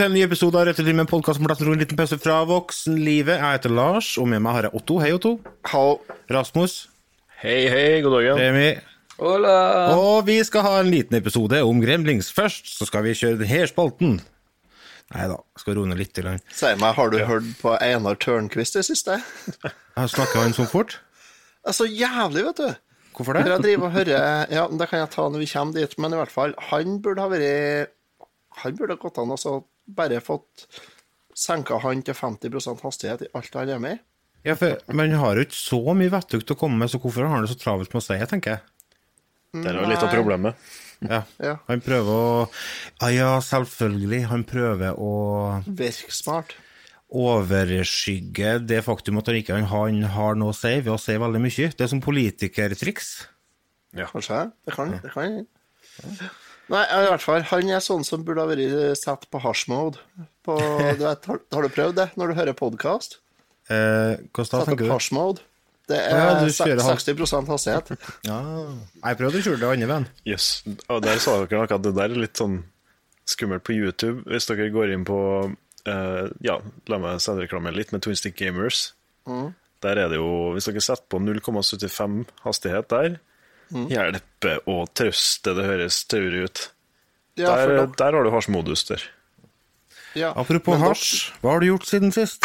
Til en ny episode av slett med podkast med plass til en liten pause fra voksenlivet. Jeg heter Lars, og med meg har jeg Otto. Hei, Otto. Hallo. Rasmus. Hei, hei, god dag. Remi. Hola. Og vi skal ha en liten episode om Gremlings. Først så skal vi kjøre denne spalten. Nei da, skal roe ned litt. Si meg, har du hørt på Einar Tørnquist i det siste? Jeg Snakker han så fort? Så jævlig, vet du. Hvorfor For jeg det? driver og hører Ja, det kan jeg ta når vi kommer dit, men i hvert fall, han burde ha vært Han burde ha gått an så bare fått senka han til 50% hastighet i alt han er med i. Ja, for Man har jo ikke så mye vettugt å komme med, så hvorfor har han det så travelt med å si det, tenker jeg. Det er jo litt av problemet. Ja. Ja. Han prøver å Ja, ja, selvfølgelig. Han prøver å Virke smart. overskygge det faktum at han ikke han har noe å si ved å si veldig mye. Det er som politikertriks. Kanskje? Det kan det kan. Nei, i hvert fall, han er sånn som burde ha vært satt på hasj-mode. På, du vet, har, har du prøvd det når du hører podkast? Eh, hva da, Satt på hasj-mode. Det er du kjører 60 hastighet. Ja. Jeg prøvde å kjøre det andre veien. Jøss. Og der sa dere nok at det der er litt sånn skummelt på YouTube. Hvis dere går inn på uh, Ja, la meg selvreklame litt med Twin Stick Gamers. Der er det jo Hvis dere setter på 0,75 hastighet der, hjelpe og trøste, det høres taurig ut. Ja, Der, der har du hasjmodus der. ja. Apropos Men da- hasj, hva har du gjort siden sist?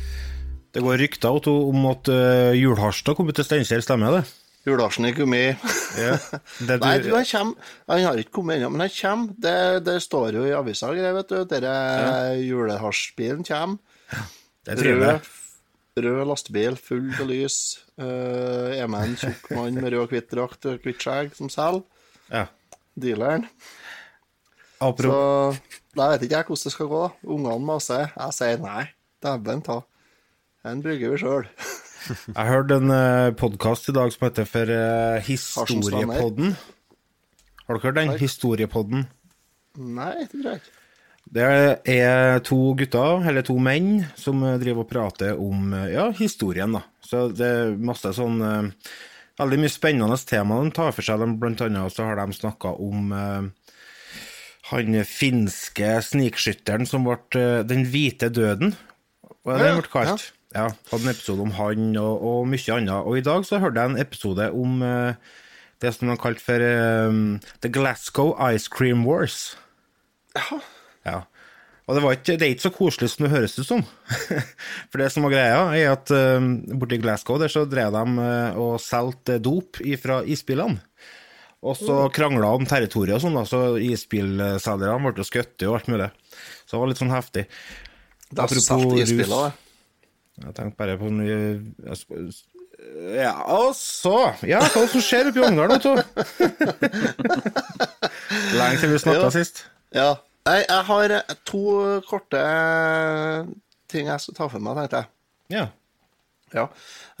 Det går rykter Otto, om at uh, Julharstad kom til Steinkjer, stemmer det? Jularsen er gummi. Ja. Du, Nei, du, han kommer. Han har ikke kommet ennå, men han kommer. Det, det står jo i avisa, greier, vet du. Denne julehasjbilen kommer. det er trivelig. Rød, lastebil, full av lys. Uh, er med en tjukk mann med rød og hvitt drakt og hvitt skjegg som selger. Ja. Dealeren. Så da vet ikke jeg hvordan det skal gå. Ungene maser. Jeg sier nei. Dæven ta. Den bruker vi sjøl. jeg hørte en uh, podkast i dag som heter for uh, Historiepodden. Har dere hørt den? Historiepodden. Nei, det tror jeg ikke. Det er to gutter, eller to menn, som eh, driver og prater om eh, ja, historien. da. Så det er masse sånn eh, Veldig mye spennende tema de tar for seg. Blant annet så har de snakka om eh, han finske snikskytteren som ble eh, Den hvite døden, hva er det han ble kalt? Ja, hadde en episode om han og, og mye annet. Og i dag så hørte jeg en episode om uh, det som de har kalt for um, The Glasgow Ice Cream Wars. Ja. Og det, var ikke, det er ikke så koselig som det høres ut som. For det som var greia, er at um, borte i Glasgow der så drev de uh, og solgte dop fra isbilene. Og så krangla om territoriet og sånn, da, så isbilselgerne ble skutt og alt mulig. Så det var litt sånn heftig. Det er spillet, det. Jeg tenkte bare på mye Ja, og så Ja, hva som skjer oppi Ungdalen, vet du? Lenge til vi snakka sist. Ja. Nei, jeg har eh, to korte ting jeg skal ta for meg, tenkte jeg. Ja. Ja.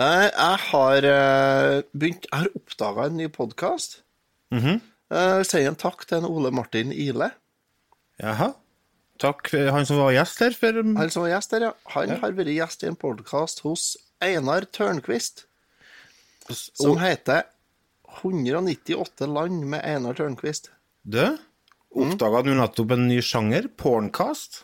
Eh, Jeg har eh, begynt Jeg har oppdaga en ny podkast. Mhm. Si en takk til en Ole Martin Ile. Jaha. Takk, han som var gjest her. For, Han som var gjest her, ja. Han har vært gjest i en podkast hos Einar Tørnquist, som heter 198 land med Einar Tørnquist. du, oppdaga du nettopp en ny sjanger? Porncast?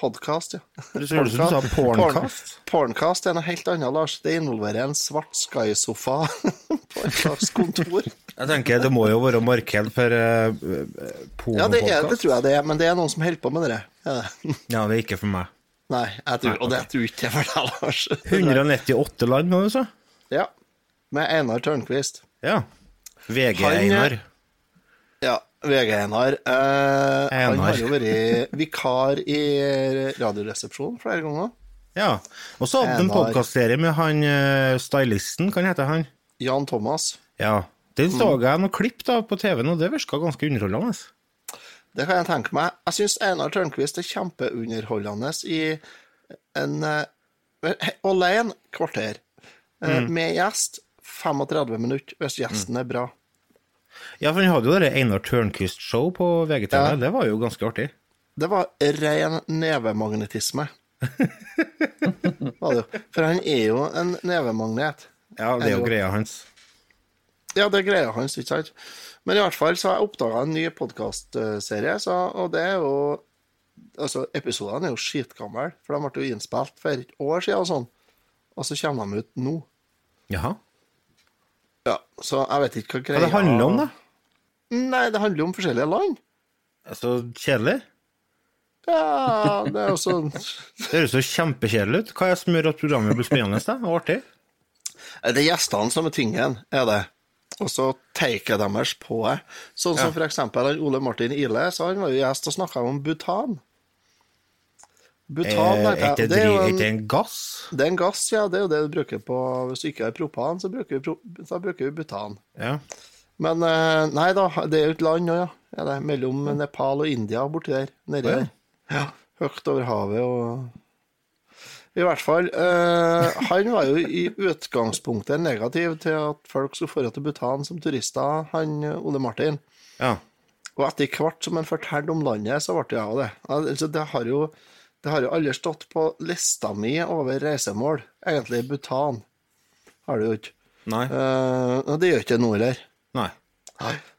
Podkast, ja. Som du sa porncast. Porncast er noe helt annet, Lars. Det involverer en svart Sky-sofa på et slags kontor. Jeg tenker det må jo være marked for uh, pornopodkast. Ja, det, er, det tror jeg det er, men det er noen som holder på med det. Det. Ja, det er ikke for meg. Nei, jeg tror, og det tror ikke jeg for deg, Lars. 198 land, må du sa? Ja. Med Einar Tørnquist. Ja. VG Han, eh, Einar. Ja, VG Einar. Eh, han har jo vært vikar i Radioresepsjonen flere ganger. Ja. Og så hadde han podkastserie med han eh, stylisten, kan hete han? Jan Thomas. Ja. Den så jeg noen klipp da på TV-en, og det virka ganske underholdende. Det kan jeg tenke meg. Jeg syns Einar Tørnquist er kjempeunderholdende i en eh, Alene kvarter. Mm. Med gjest 35 minutter, hvis gjesten er bra. Ja, for han hadde jo det Einar Tørnquist-show på VGTV. Ja. Det var jo ganske artig. Det var ren nevemagnetisme. For han er jo en nevemagnet. Ja, det er jo greia hans. Ja, det er greia hans, ikke sant? Men i hvert fall så har jeg oppdaga en ny podkastserie, og det er jo Altså, episodene er jo skitgamle, for de ble jo innspilt for et år siden og sånn. Og så kommer de ut nå. Jaha. Ja, Så jeg vet ikke hva Hva greia det handler om, da? Nei, det handler om forskjellige land. Så kjedelig? Ja, det er jo sånn Det høres jo kjempekjedelig ut. Hva er det som gjør at programmet blir spennende da, og artig? Det er gjestene som er tingen, er det. Og så taket deres på det. Sånn som Ja. eksempel Ole Martin Ile, så han var jo gjest og snakka om butan. Butan, Eh, Er Det jo en, en gass? det er en gass, ja. Det er jo det du bruker på Hvis du ikke har propan, så bruker vi, da bruker vi butan. Ja. Men eh, nei da, det er jo et land òg, ja. Mellom Nepal og India borti der. Nedi der. Ja. Høyt over havet og I hvert fall. eh, han var jo i utgangspunktet negativ til at folk skulle dra til Bhutan som turister, han eh, Ole Martin. ja. Og etter hvert som han fortalte om landet, så ble jeg av det. Altså, det har jo det har jo aldri stått på lista mi over reisemål. Egentlig Bhutan har det jo ikke. Nei. Eh, det gjør ikke nå heller. Nei.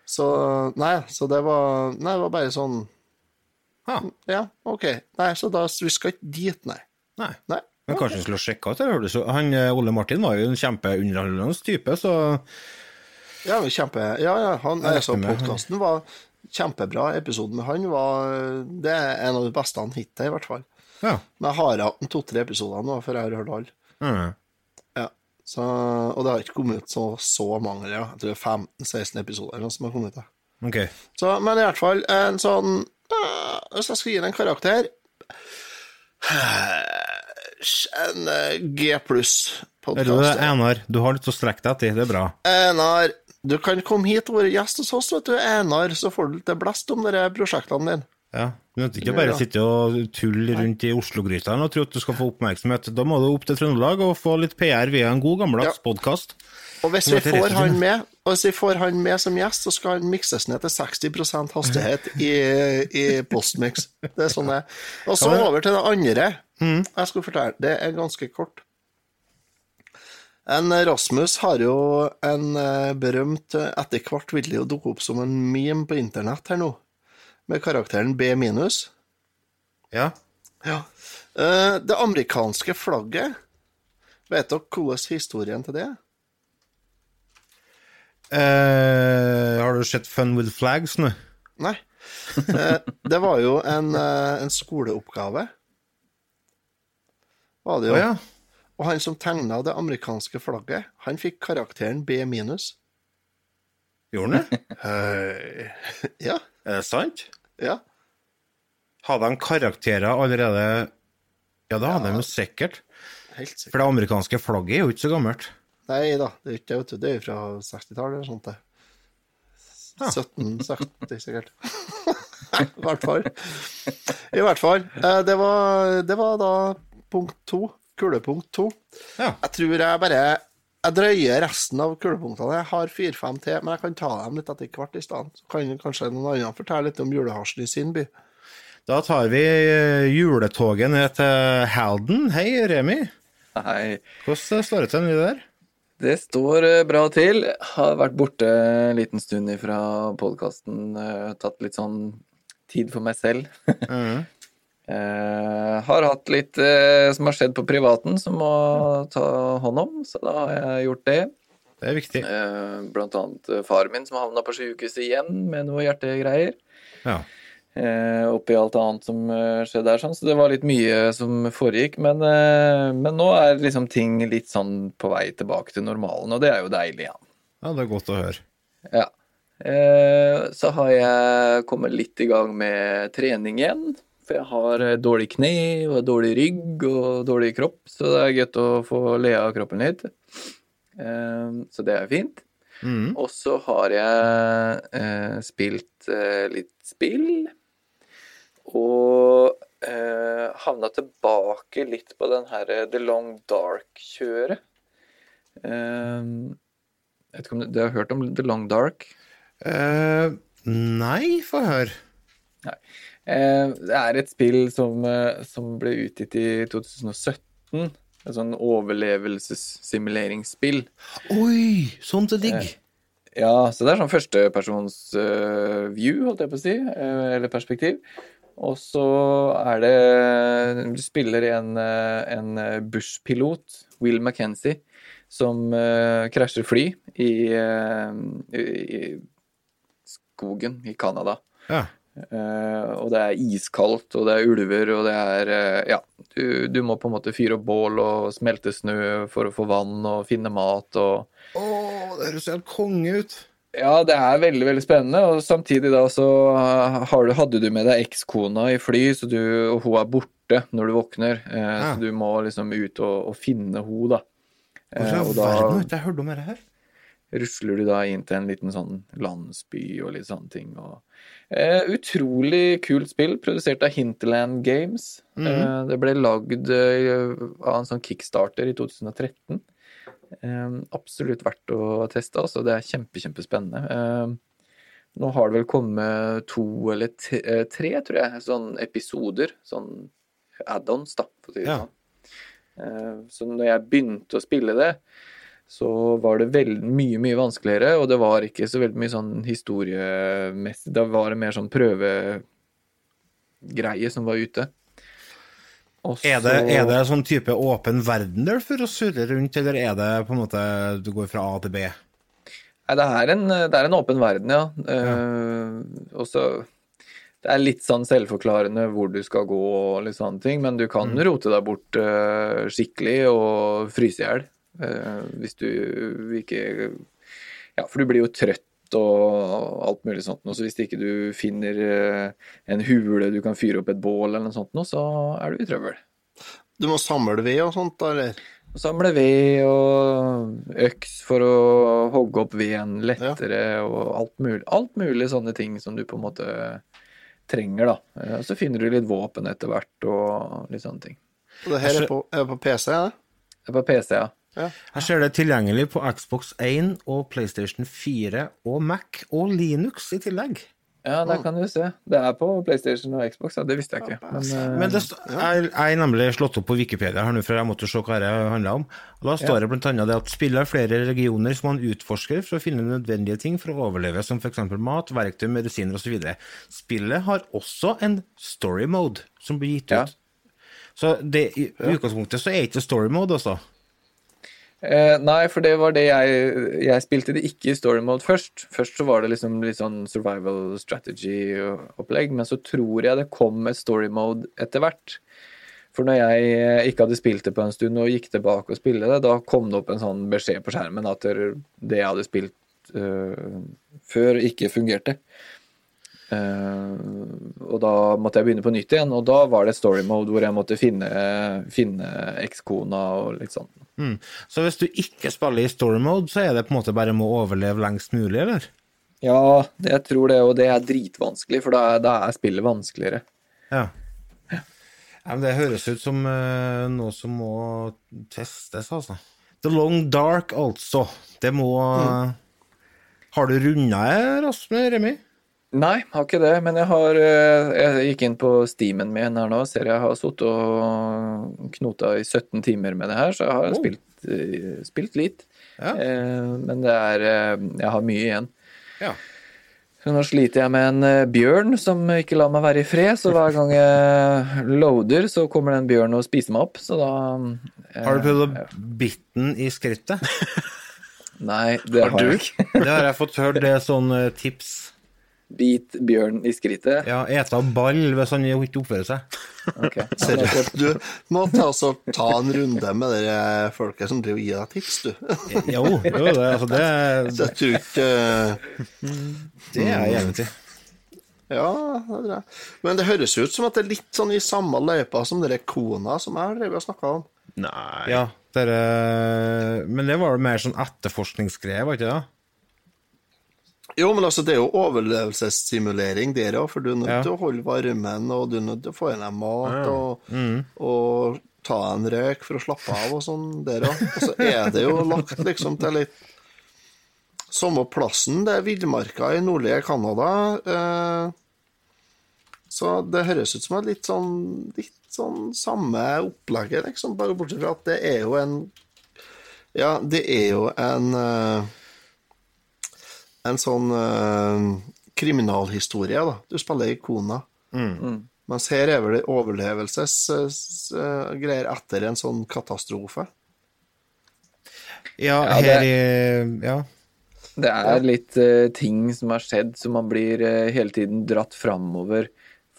Så nei, så det var Nei, det var bare sånn Ja. Ja, OK. Nei, så da Vi skal ikke dit, nei. Nei. Nei. Men kanskje vi skulle sjekke ut Han eh, Ole Martin var jo en kjempeunderholdende type, så Ja, kjempe Ja, ja, han altså, Podkasten var kjempebra. Episoden med han var Det er en av de beste han hittil, i hvert fall. ja. Men jeg har hatt to-tre episoder nå, før jeg har hørt alle. Mm. Ja. Så, og det har ikke kommet ut så, så mange, ja. jeg tror det er 15-16 episoder som har kommet ut. da. Ok. Så, men i hvert fall en sånn øh, Hvis jeg skal gi den en karakter En G pluss-podkast. Einar? Du har litt å strekke deg etter, det er bra. Einar, du kan komme hit og være gjest hos oss, vet du, Einar, så får du litt blest om de prosjektene dine. Ja, Du nytter ikke bare å sitte og tulle rundt i Oslo-gryta og tro at du skal få oppmerksomhet. Da må du opp til Trøndelag og få litt PR via en god gammeldags Ja. podkast. Og hvis vi får han med, og hvis vi får han med som gjest, så skal han mikses ned til 60% hastighet i, i postmix. Det er sånn det er. Og så over til det andre. Mm. Jeg skal fortelle. Det er ganske kort. En Rasmus har jo en eh, berømt eh, Etter hvert vil det jo dukke opp som en meme på internett her nå, med karakteren B minus. Ja. Ja. Eh, det amerikanske flagget, vet dere hvordan historien til det er? Eh, har du sett Fun with Flags nå? Nei. Uh, det var jo en, uh, en skoleoppgave. Var det jo. jo. ja. Og han som tegna det amerikanske flagget, han fikk karakteren B minus. Gjorde han det? Ja. Er det sant? Ja. Hadde han karakterer allerede Ja, det hadde han jo sikkert. Sikkert. For det amerikanske flagget er jo ikke så gammelt. Nei da, det er ikke det, vet du. Det er jo fra 60-tallet eller sånt. det. Ja. 1770, sikkert. I hvert fall. I hvert fall. Eh, Det var, det var da punkt to. Kulepunkt to. Ja. Jeg tror jeg bare Jeg drøyer resten av kulepunktene. Jeg har fire-fem til, men jeg kan ta dem litt etter hvert i stedet. Så kan kanskje noen andre fortelle litt om julehasjen i sin by. Da tar vi eh, juletoget ned til Halden. Hei, Remi. Hei. Hvordan står det til nå der? Det står eh, bra til. Har vært borte en liten stund ifra podkasten. Tatt litt sånn tid for meg selv. Mm. Eh, har hatt litt eh, som har skjedd på privaten som må ta hånd om, så da har jeg gjort det. Det er viktig. Eh, blant annet eh, faren min som havna på sykehuset igjen med noe hjertegreier. Ja. Eh, oppi alt annet som eh, skjedde der, sånn. så det var litt mye som foregikk. Men, eh, men nå er liksom ting litt sånn på vei tilbake til normalen, og det er jo deilig igjen. ja, det er godt å høre. Ja. Eh, så har jeg kommet litt i gang med trening igjen. For jeg har dårlig kne og dårlig rygg og dårlig kropp, så det er godt å få le av kroppen litt. Så det er fint. Mm. Og så har jeg spilt litt spill. Og eh, havna tilbake litt på den her eh, The Long Dark-kjøret. Eh, jeg vet ikke om du, du har hørt om The Long Dark? Eh, nei, få høre. Eh, det er et spill som, eh, som ble utgitt i 2017. Et sånn overlevelsessimuleringsspill. Oi, sånt er digg. Ja, så det er sånn førstepersons uh, view, holdt jeg på å si, uh, eller perspektiv. Og så er det Du spiller en, eh, en Bush-pilot, Will McKenzie, som uh, krasjer fly i, uh, i, skogen i Canada. Ja. Uh, og det er iskaldt, og det er ulver, og det er eh, Ja, du, du må på en måte fyre opp bål og smelte snø for å få vann og finne mat og Å, det høres helt konge ut. Ja, det er veldig, veldig spennende, og samtidig da så har du, hadde du med deg ekskona i fly, så du, og hun er borte når du våkner, eh, Ja. så du må liksom ut og, og finne henne, da. Eh, og da jeg hørte om det her? rusler du da inn til en liten sånn landsby og litt sånne ting. Og, eh, utrolig kult spill, produsert av Hinterland Games. eh, det ble lagd eh, av en sånn kickstarter i 2013. Eh, absolutt verdt å teste, altså. Det er kjempe, kjempespennende. Eh, nå har det vel kommet to eller tre, eh, tre tror jeg, sånn episoder. Sånn add-ons, da, for å si det Ja. sånn. Eh, Så når jeg begynte å spille det, så var det veldig mye, mye vanskeligere, og det var ikke så veldig mye sånn historiemessig Da var det mer sånn prøvegreie som var ute. Og Er det, er det sånn type åpen verden der for å surre rundt, eller er det på en måte du går fra A til B? Nei, det er en, det er en åpen verden, ja. Eh, og så Det er litt sånn selvforklarende hvor du skal gå og litt sånne ting, men du kan rote deg bort uh, skikkelig og fryse i hjel uh, hvis du ikke Ja, for du blir jo trøtt og alt mulig sånt noe, så hvis ikke du finner eh, en hule du kan fyre opp et bål eller noe sånt noe, så er du i trøbbel. Du må samle ved og sånt, da, eller? Samle ved og øks for å hogge opp veden lettere og alt mulig, alt mulig sånne ting som du på en måte trenger, da. Eh, Så finner du litt våpen etter hvert og litt sånne ting. Og det her er på, er på PC, Ja? Det er på PC, ja. Jeg ser det tilgjengelig på Xbox 1 og PlayStation 4 og Mac og Linux i tillegg. Ja, der kan du se. Det er på PlayStation og Xbox, ja. Det visste jeg ikke. Men, eh, Men det st jeg, jeg er nemlig slått opp på Wikipedia her nå, for jeg måtte se hva det handla om. Og Da står det blant annet det at spillet har flere regioner som man utforsker for å finne nødvendige ting for å overleve, som f.eks. mat, verktøy, medisiner osv. Spillet har også en story mode som blir gitt Ja. ut. Så det, i utgangspunktet så er ikke story mode, altså. Eh, nei, for det var det jeg Jeg spilte det ikke i story mode først. Først så var det liksom litt sånn survival strategy-opplegg, men så tror jeg det kom et story mode etter hvert. For når jeg eh, ikke hadde spilt det på en stund og gikk tilbake og spilte det, da kom det opp en sånn beskjed på skjermen at det jeg hadde spilt uh, før, ikke fungerte. Eh, og da måtte jeg begynne på nytt igjen, og da var det story mode hvor jeg måtte finne, finne ekskona og litt sånn. Mm. Så hvis du ikke spiller i story mode, så er det på en måte bare med å overleve lengst mulig, eller? Ja, det, jeg tror det, og det er dritvanskelig, for da, da er spillet vanskeligere. Ja. ja men det høres ut som eh, noe som må testes, altså. The Long Dark, altså. Det må Har du runda det, Rasmus Remi? Nei, har ikke det, men jeg har eh, Jeg gikk inn på steamen min her nå, ser jeg har sittet og knota i 17 timer med det her, så jeg har Oh. spilt, eh, spilt litt. Ja. Eh, men det er Jeg har mye igjen. Ja. Så nå sliter jeg med en bjørn som ikke lar meg være i fred, så hver gang jeg loader, så kommer den bjørnen og spiser meg opp, så da Har du prøvd å bite den i skrittet? Nei, det har, Har du? jeg ikke. Det har jeg fått hørt, det er sånn tips. Bit bjørn i skrittet. Ja, ete ball hvis han ikke oppfører seg. Okay. Du må ta, altså, ta en runde med de folket som driver og gir deg tips, du. Jo, jo det, altså det, det jeg tror ikke det er jeg enig i. Ja, det tror jeg. Men det høres ut som at det er litt sånn i samme løypa som dere kona som jeg har drevet og snakka om. Nei. Ja, dere, men det var jo mer sånn etterforskningsgreie, var ikke det? Jo, men altså, det er jo overlevelsessimulering der òg, for du er nødt Ja. til å holde varmen, og du er nødt til å få i deg mat, og, Mm. og ta en røyk for å slappe av og sånn der òg. Og så er det jo lagt liksom til litt samme plassen, det er villmarka i nordlige Canada. Eh, så det høres ut som et litt sånn, litt sånn samme opplegget, liksom, bare bortsett fra at det er jo en Ja, det er jo en eh, en sånn uh, kriminalhistorie, da. Du spiller ikona. Mens her er vel det overlevelsesgreier etter en sånn katastrofe. Ja, Ja, her det- i Ja. Det er litt uh, ting som har skjedd, som man blir uh, hele tiden dratt framover.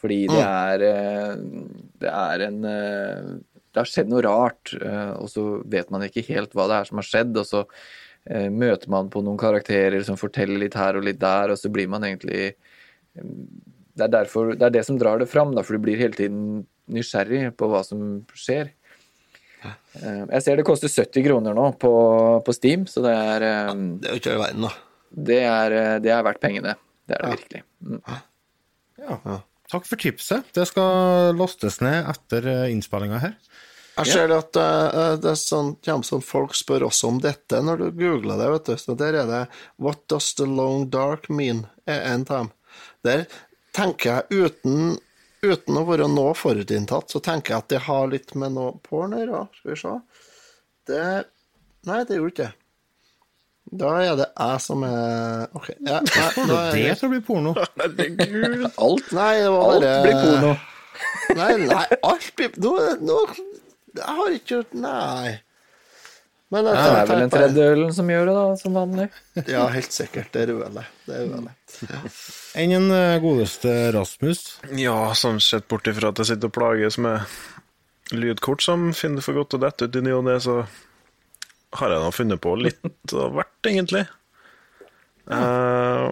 Fordi det er eh, Det er en eh, Det har skjedd noe rart, eh, og så vet man ikke helt hva det er som har skjedd. Og så eh, møter man på noen karakterer som forteller litt her og litt der, og så blir man egentlig eh, Det er derfor Det er det som drar det fram, da, for du blir hele tiden nysgjerrig på hva som skjer. Eh, Jeg ser det koster 70 kroner nå på, på Steam, så det er ja, Det er jo ikke all verden, da. det er, eh, det er verdt pengene. Det er det Ja. virkelig. Mm. ja. Takk for tipset. Det skal lastes ned etter innspillinga her. Jeg ser det at uh, det er sånn, kommer sånn folk spør også om dette når du googler det, vet du. Så der er det 'What does the long dark mean?' en time. Der tenker jeg uten, uten å være noe forutinntatt, så tenker jeg at det har litt med noe porn å gjøre. Skal vi se. Det Nei, det gjorde ikke det. Da er det jeg som er OK. Ja, nei, da er Det som blir porno. Alt, Nei, det var alt blir porno. Nei, nei, alt blir Nå, nå Jeg har ikke gjort Nei. Men jeg Det er vel den tredje ølen som gjør det, da, som vanlig. Ja, helt sikkert. Det er rødølet. Det er rødølet. Enn den eh, godeste Rasmus. Ja, sånn sett bort ifra at jeg sitter og plages med lydkort som finner for godt å dette ut i ny og ne, så har jeg nå funnet på litt av hvert, egentlig. Eh,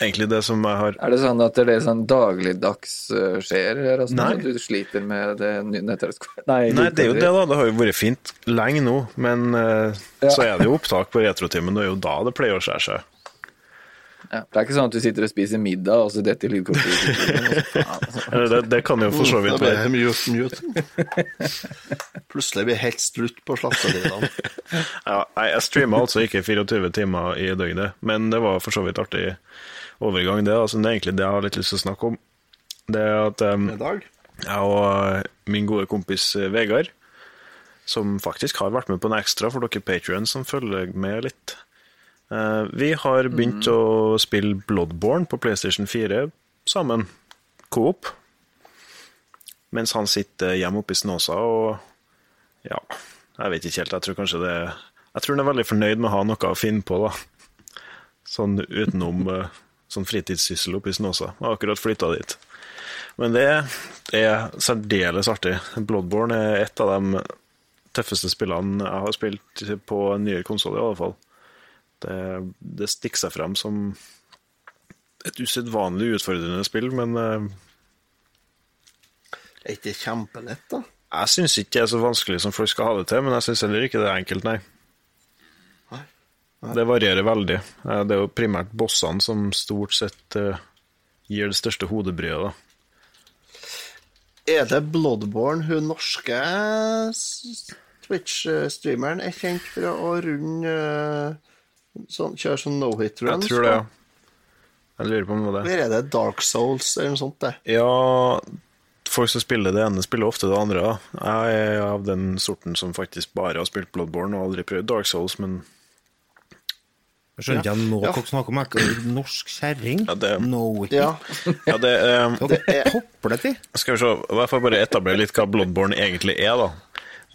egentlig det som jeg har Er det sånn at det er sånn dagligdags uh, skjer, Altså, Nei. At du sliter med det nettverket? Nei, Nei, det er jo det, da. Det har jo vært fint lenge nå, men eh, Ja. så er det jo opptak på Retrotimen, og det er jo da det pleier å skjære seg. Ja, det er ikke sånn at du sitter og spiser middag, og så detter lydkortet altså. Det, det kan jo for så vidt være. mute, mute. Plutselig blir helt slutt på slakteriene. Ja, jeg streamer altså ikke 24 timer i døgnet, men det var for så vidt artig overgang, det. Altså, det er egentlig det jeg har litt lyst til å snakke om. Det er at um, jeg og min gode kompis eh, Vegard, som faktisk har vært med på en ekstra for dere Patrions som følger med litt, vi har begynt å spille Bloodborne på PlayStation 4 sammen, Coop, mens han sitter hjemme oppe i Snåsa og ja, jeg vet ikke helt. Jeg tror kanskje det Jeg tror han er veldig fornøyd med å ha noe å finne på, da. Sånn utenom eh, sånn fritidssyssel oppe i Snåsa. Jeg har akkurat flytta dit. Men det er særdeles artig. Bloodborne er et av de tøffeste spillene jeg har spilt på nyere konsoll, i alle fall. Det, det stikker seg frem som et usedvanlig utfordrende spill, men eh, Er ikke det kjempelett, da? jeg syns ikke det er så vanskelig som folk skal ha det til, men jeg syns heller ikke det er enkelt, nei. Nei. Det varierer veldig. Eh, Det er jo primært bossene som stort sett eh, gir det største hodebryet, da. Er det Bloodborne hun norske Twitch-streameren er kjent for å runde eh, sånn, Kjøre sånn no-hit Jeg tror det, ja. Jeg lurer på om det var det. Eller er det Dark Souls eller noe sånt? det? Ja, folk som spiller det ene, spiller ofte det andre. da. Jeg er av den sorten som faktisk bare har spilt Bloodborne og aldri prøvd Dark Souls, men Jeg skjønner, nå Ja. hva dere snakker om. Norsk kjerring? Ja, det- No. Ja. ja, det er Dere popler til. Skal vi se, jeg får bare etablere litt hva Bloodborne egentlig er, da.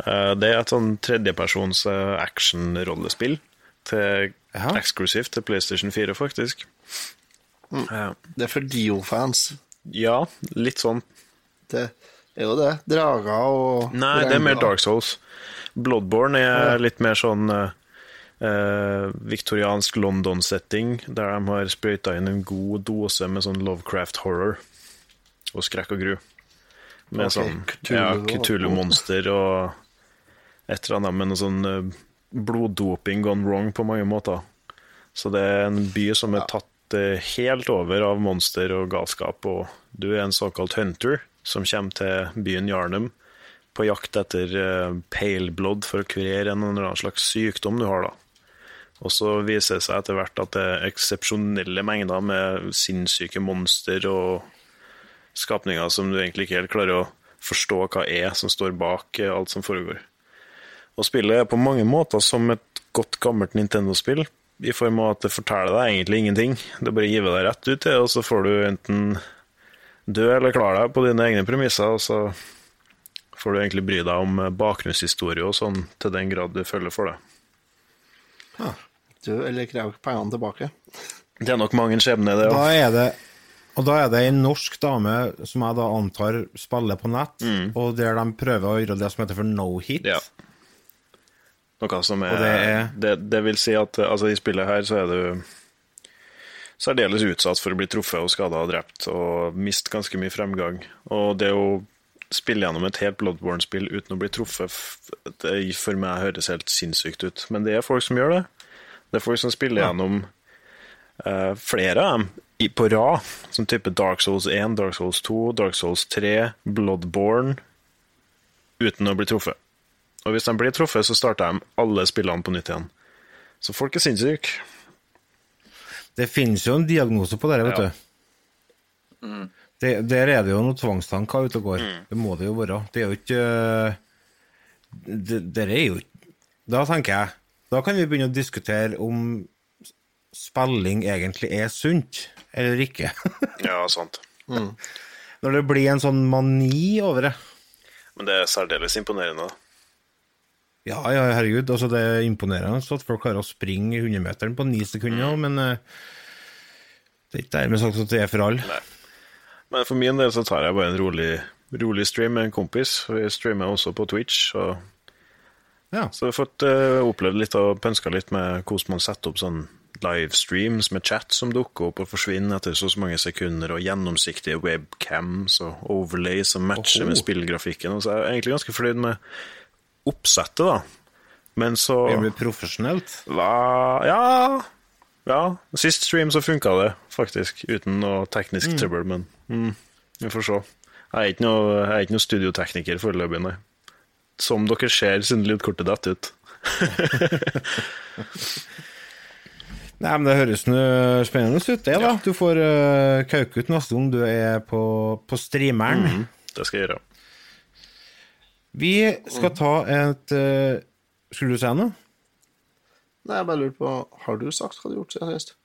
Eh, Det er et sånn tredjepersons eh, action-rollespill. Til Ja. Eksklusivt til PlayStation 4, faktisk. Eh, Det er for Dio-fans. Ja, litt sånn. Det er jo det. Drager og Nei, det er mer. Dark Souls. Bloodborne er litt mer sånn eh, viktoriansk London-setting, der de har sprøyta inn en god dose med sånn Lovecraft horror og skrekk og gru. Med okay, sånn Cthulhu ja, Cthulhu-monster og et eller annet med noe sånn eh, bloddoping gone wrong på mange måter. Så det er en by som er tatt helt over av monster og galskap, og du er en såkalt hunter som kommer til byen Jarnum på jakt etter uh, pale blood for å kurere en eller annen slags sykdom du har, da. Og så viser det seg etter hvert at det er eksepsjonelle mengder med sinnssyke monster og skapninger som du egentlig ikke helt klarer å forstå hva er som står bak eh, alt som foregår. Og spillet er på mange måter som et godt, gammelt Nintendo-spill, i form av at det forteller deg egentlig ingenting. Det bare giver deg rett ut og så får du enten dø eller klare deg på dine egne premisser, og så får du egentlig bry deg om bakgrunnshistorie og sånn, til den grad du følger for det. Ja. Du eller krever pengene tilbake. Det er nok mange skjebner, det. Da er det og da er det ei norsk dame som jeg da antar spiller på nett, Mm. og der de prøver å gjøre det som heter for no hit. Ja. Noe som er, det er- det, det vil si at altså, i spillet her så er du særdeles utsatt for å bli truffet og skada og drept, og miste ganske mye fremgang. Og det å spille gjennom et helt Bloodborne-spill uten å bli truffet, det for meg høres helt sinnssykt ut. Men det er folk som gjør det. Det er folk som spiller gjennom uh, flere av dem i- på rad, som type Dark Souls 1, Dark Souls 2, Dark Souls 3, Bloodborne, uten å bli truffet. Og hvis de blir truffet, så starter de alle spillene på nytt igjen. Så folk er sinnssyke. Det finnes jo en diagnose på dette, vet Ja. du. Det, der er det jo noen tvangstanker ute og går. Det må det jo være. Det er jo ikke øh, det, det er jo Da tenker jeg Da kan vi begynne å diskutere om spilling egentlig er sunt, eller ikke. Ja, sant. Når det blir en sånn mani over det. Men det er særdeles imponerende. da. Ja, ja, herregud. Altså, det er imponerende at folk klarer å springe 100-meteren på ni sekunder, men øh, det er ikke dermed sagt at det er for alle. Nei. Men for min del så tar jeg bare en rolig, rolig stream med en kompis. Vi streamer også på Twitch. Og Ja. så jeg har fått uh, opplevd litt og pønska litt med hvordan man setter opp sånn livestreams med chat som dukker opp og forsvinner etter så, så mange sekunder, og gjennomsiktige webcams og overlays som matcher Oho. med spillgrafikken. Og så er jeg egentlig ganske fornøyd med oppsettet, da. Men så Det profesjonelt. hva Ja. ja. Sist stream så funka det, faktisk. Uten noe teknisk trøbbel, men mm, vi får se. Jeg er ikke noe, er ikke noe studiotekniker foreløpig, nei. Som dere ser, siden lydkortet detter ut. Nei, men Det høres noe spennende ut, det. da. Du får uh, kauke ut neste gang du er på, på streameren. Mm, det skal jeg gjøre. Vi skal ta et uh, Skulle du si noe? Nei, jeg bare lurer på Har du sagt hva du har gjort siden sist?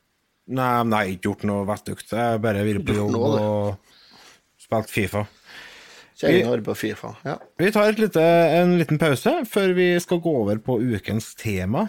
Nei, nei, har ikke gjort noe vettugt. Jeg har bare vært på jobb noe, og spilt Fifa. Arbeider på Fifa. Ja. Vi tar lite, en liten pause før vi skal gå over på ukens tema.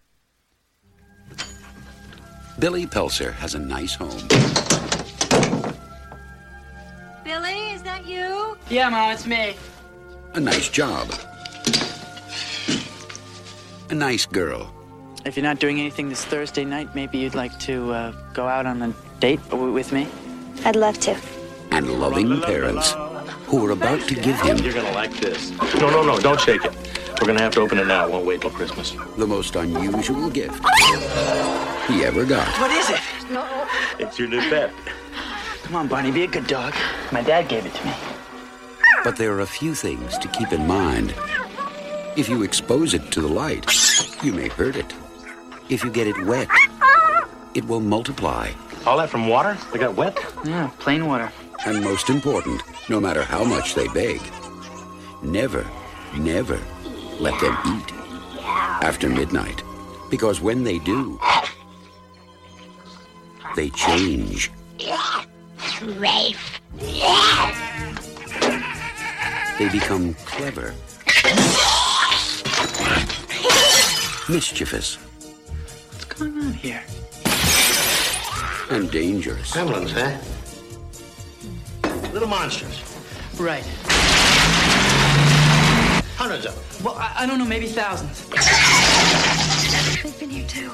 Billy Pelser has a nice home, Billy, is that you? Yeah, Mom, it's me. a nice job, a nice girl, If you're not doing anything this Thursday night, maybe you'd like to uh, go out on a date with me? I'd love to. and loving parents who are about to give him You're gonna like this. No, no, no, don't shake it. We're gonna have to open it now. It won't wait till Christmas. the most unusual gift he ever got. What is it? No. It's your new pet. Come on, Barney, be a good dog. My dad gave it to me. But there are a few things to keep in mind. If you expose it to the light, you may hurt it. If you get it wet, it will multiply. All that from water? They got wet? Yeah, plain water. And most important, no matter how much they beg, never, never let them eat after midnight. Because when they do, They change. Rafe. They become clever. Mischievous. What's going on here? And dangerous. Gremlins, huh? Little monsters. Right. Hundreds of them. Well, I, I don't know, maybe thousands. They've been here too.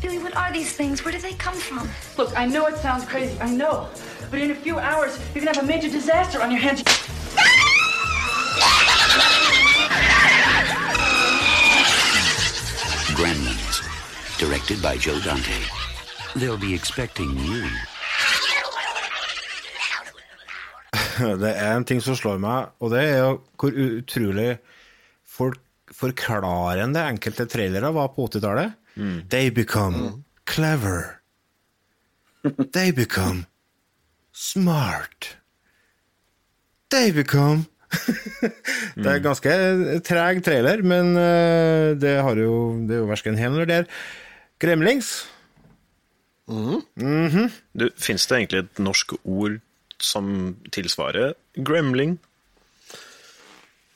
Billy, what are these things? Where do they come from? Look, I know it sounds crazy, I know. But in a few hours, you're gonna have a major disaster on your hands. Gremlins. Directed by Joe Dante. They'll be expecting you. Det er en ting som slår meg, og det er jo hvor utrolig folk forklarende enkelte trailere var på 80-tallet. They become clever. They become smart. They become Det er ganske treg trailer, men eh, det, har jo, det er jo verken her eller der. Gremlings. Du, Fins det egentlig et norsk ord som tilsvarer gremling?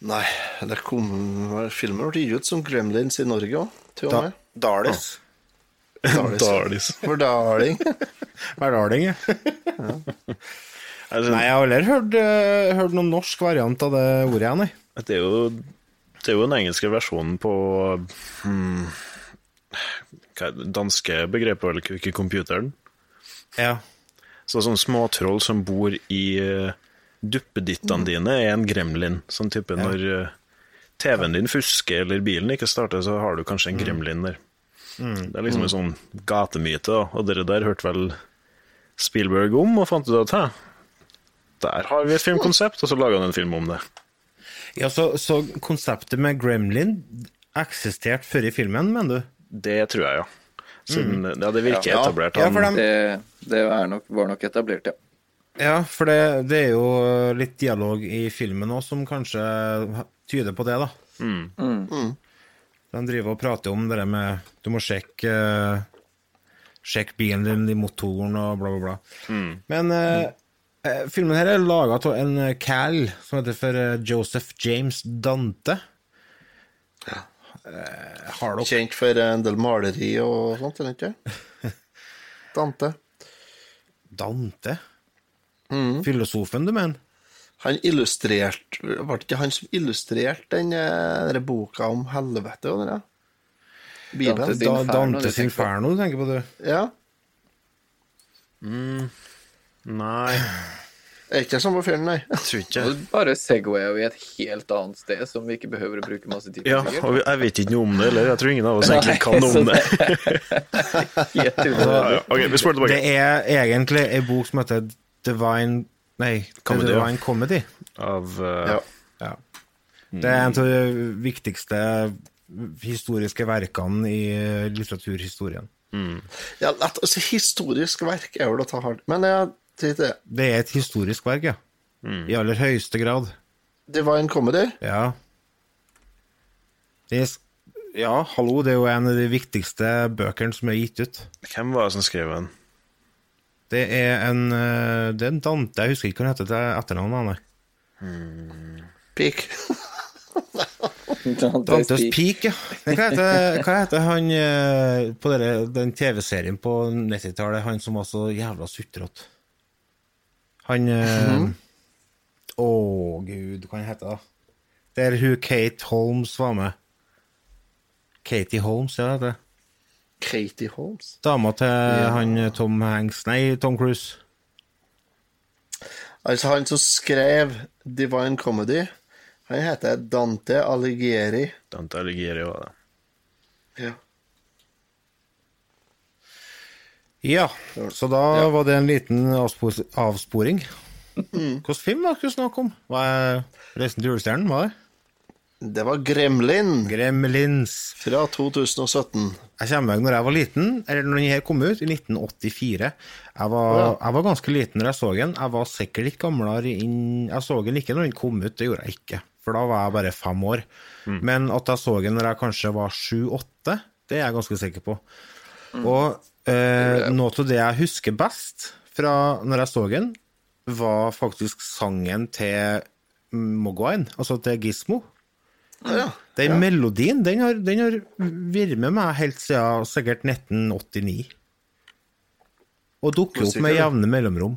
Nei, det kom filmer ble gitt ut som Gremlins i Norge òg, til og Da, med. Dalis. Dalis. Darling? Verdalling. Verdalling, ja. Altså, Nei, jeg har aldri hørt, eh, hørt noen norsk variant av det ordet, jeg, nei. Det er jo, det er jo den engelske versjonen på hmm, hva er det, danske begrepet, vel ikke computeren. Ja. Så sånne småtroll som bor i uh, duppedittene dine, er en gremlin. Sånn type når uh, TV-en din fusker eller bilen ikke starter, så har du kanskje en gremlin der. Det er liksom en sånn gatemyte, og dere der hørte vel Spielberg om, og fant ut at hæ, der har vi et filmkonsept, og så laga han en film om det. Ja, så, så konseptet med Gremlin eksisterte før i filmen, mener du? Det tror jeg, ja. Siden, ja, det virker Ja. etablert. Ja, dem- Det, det er nok, var nok etablert, ja. Ja, for det, det er jo litt dialog i filmen òg som kanskje tyder på det, da. De driver og prater om det der med Du må sjekke Sjekk bilen din i motoren og bla, bla, bla. Men eh, eh, filmen her er laga av en eh, Cal som heter for eh, Joseph James Dante. Eh, dere Kjent for en del maleri og sånt, eller ikke? Dante. Dante? Filosofen, du mener? Han illustrerte Var det ikke han som illustrerte den den boka om helvete og det der? Bibelen? Dantes Da, Inferno, Dantes. Inferno du tenker på, du? Ja. Nei, Er ikke det samme film, nei? tror ikke bare segwayer vi et helt annet sted som vi ikke behøver å bruke masse tid på. Ja, og jeg vet ikke noe om det heller. Jeg tror ingen av oss egentlig kan noe om det. Helt Ja, unødvendig. ja. Ok, vi spør Det er egentlig ei bok som heter Divine Nei, Comedy. Divine Comedy. Av uh... Ja. Ja. Det er en av de viktigste historiske verkene i litteraturhistorien. Ja, altså, historisk verk er vel å ta hardt Men jeg det. Det er et historisk verk, ja. I aller høyeste grad. Divine Comedy. Ja. Det er, ja, hallo, det er jo en av de viktigste bøkene som er gitt ut. Hvem var det som skrev den? Det er en eh, Det er en Dante, jeg husker ikke hva han heter til etternavn. nei. Peak. Dantes Peak, ja. Hva heter, hva heter han eh, på dere, den TV-serien på 90-tallet, han som var så jævla sutrete? Han eh, Å, gud, hva han heter da? Der hun Kate Holmes var med. Katie Holmes, ja, det heter det. Katie Holmes. Dama til han eh, Tom Hanks Nei, Tom Cruise. Altså, han som skrev Divine Comedy, han heter Dante Alighieri. Dante Alighieri var det. Ja. Ja, så da var det en liten avspor avsporing. Hvilken film var det du snakket om? Hva er Reisen til julestjernen, var det? Det var Gremlin Gremlins. fra 2017. Jeg kommer meg når jeg var liten, eller når den her kom ut, i 1984. Jeg var, Ja. jeg var ganske liten når jeg så den. Jeg var sikkert litt gamlere inn Jeg så den ikke når den kom ut, det gjorde jeg ikke. For da var jeg bare fem år. Men at jeg så den når jeg kanskje var sju-åtte, det er jeg ganske sikker på. Og Eh, noe av det jeg husker best fra når jeg så den, var faktisk sangen til Mogwine, altså til Gismo. Ja, Den melodien den har, den har vært med meg helt siden sikkert 1989. Og dukker opp med jevne mellomrom.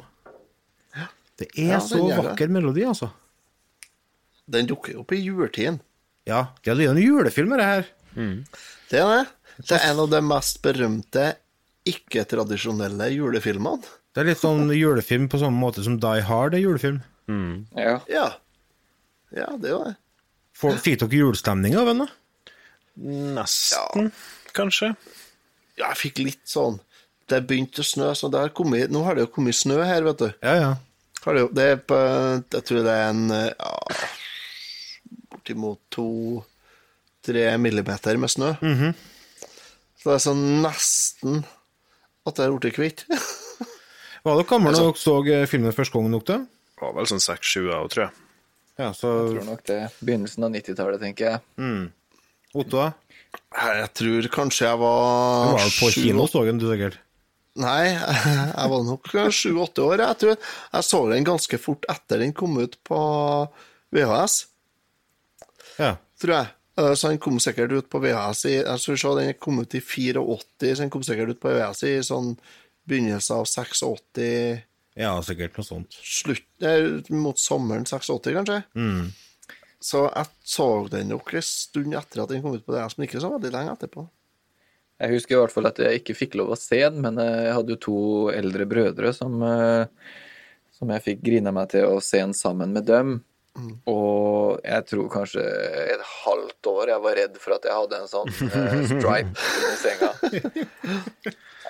Det er Ja, så vakker det. melodi, altså. Den dukker opp i juletiden. Ja, ja det er jo en julefilm, det her. Det er det. Det er en av de mest berømte ikke-tradisjonelle julefilmene. Det er litt sånn julefilm på samme måte som Die Hard er julefilm. Ja. Ja. Ja, det er jo det. Får- Fikk dere julestemning av den, da? Nesten, kanskje. Ja, jeg fikk litt sånn Det begynte å snø, så det har kommet, nå har det jo kommet snø her, vet du. Ja, ja. Har det, det er på Jeg tror det er en ja, bortimot to-tre millimeter med snø. Så det er sånn nesten at det er blitt kvitt. Var dere gamle da dere så eh, filmen første gangen? Det var vel sånn seks-sju år, tror jeg. Ja, så Jeg tror nok det. Begynnelsen av 90-tallet, tenker jeg. mm. Otto, da? Jeg tror kanskje jeg var Du var var på kino, så du sikkert. Nei, jeg var nok sju-åtte år. Jeg tror jeg så den ganske fort etter den kom ut på VHS, Ja. tror jeg. Eh, Så den kom sikkert ut på VHS i Jeg skal se, den kom ut i 84, så den kom sikkert ut på VHS i sånn begynnelsen av 86 ja, sikkert noe sånt. Slutt mot sommeren 86, kanskje. Mm. Så jeg så den nok en stund etter at den kom ut på VHS, men ikke så veldig lenge etterpå. Jeg husker i hvert fall at jeg ikke fikk lov å se den, men jeg hadde jo to eldre brødre som, eh, som jeg fikk grina meg til å se den sammen med dem. Og jeg tror kanskje et halvt år jeg var redd for at jeg hadde en sånn eh, stripe i senga.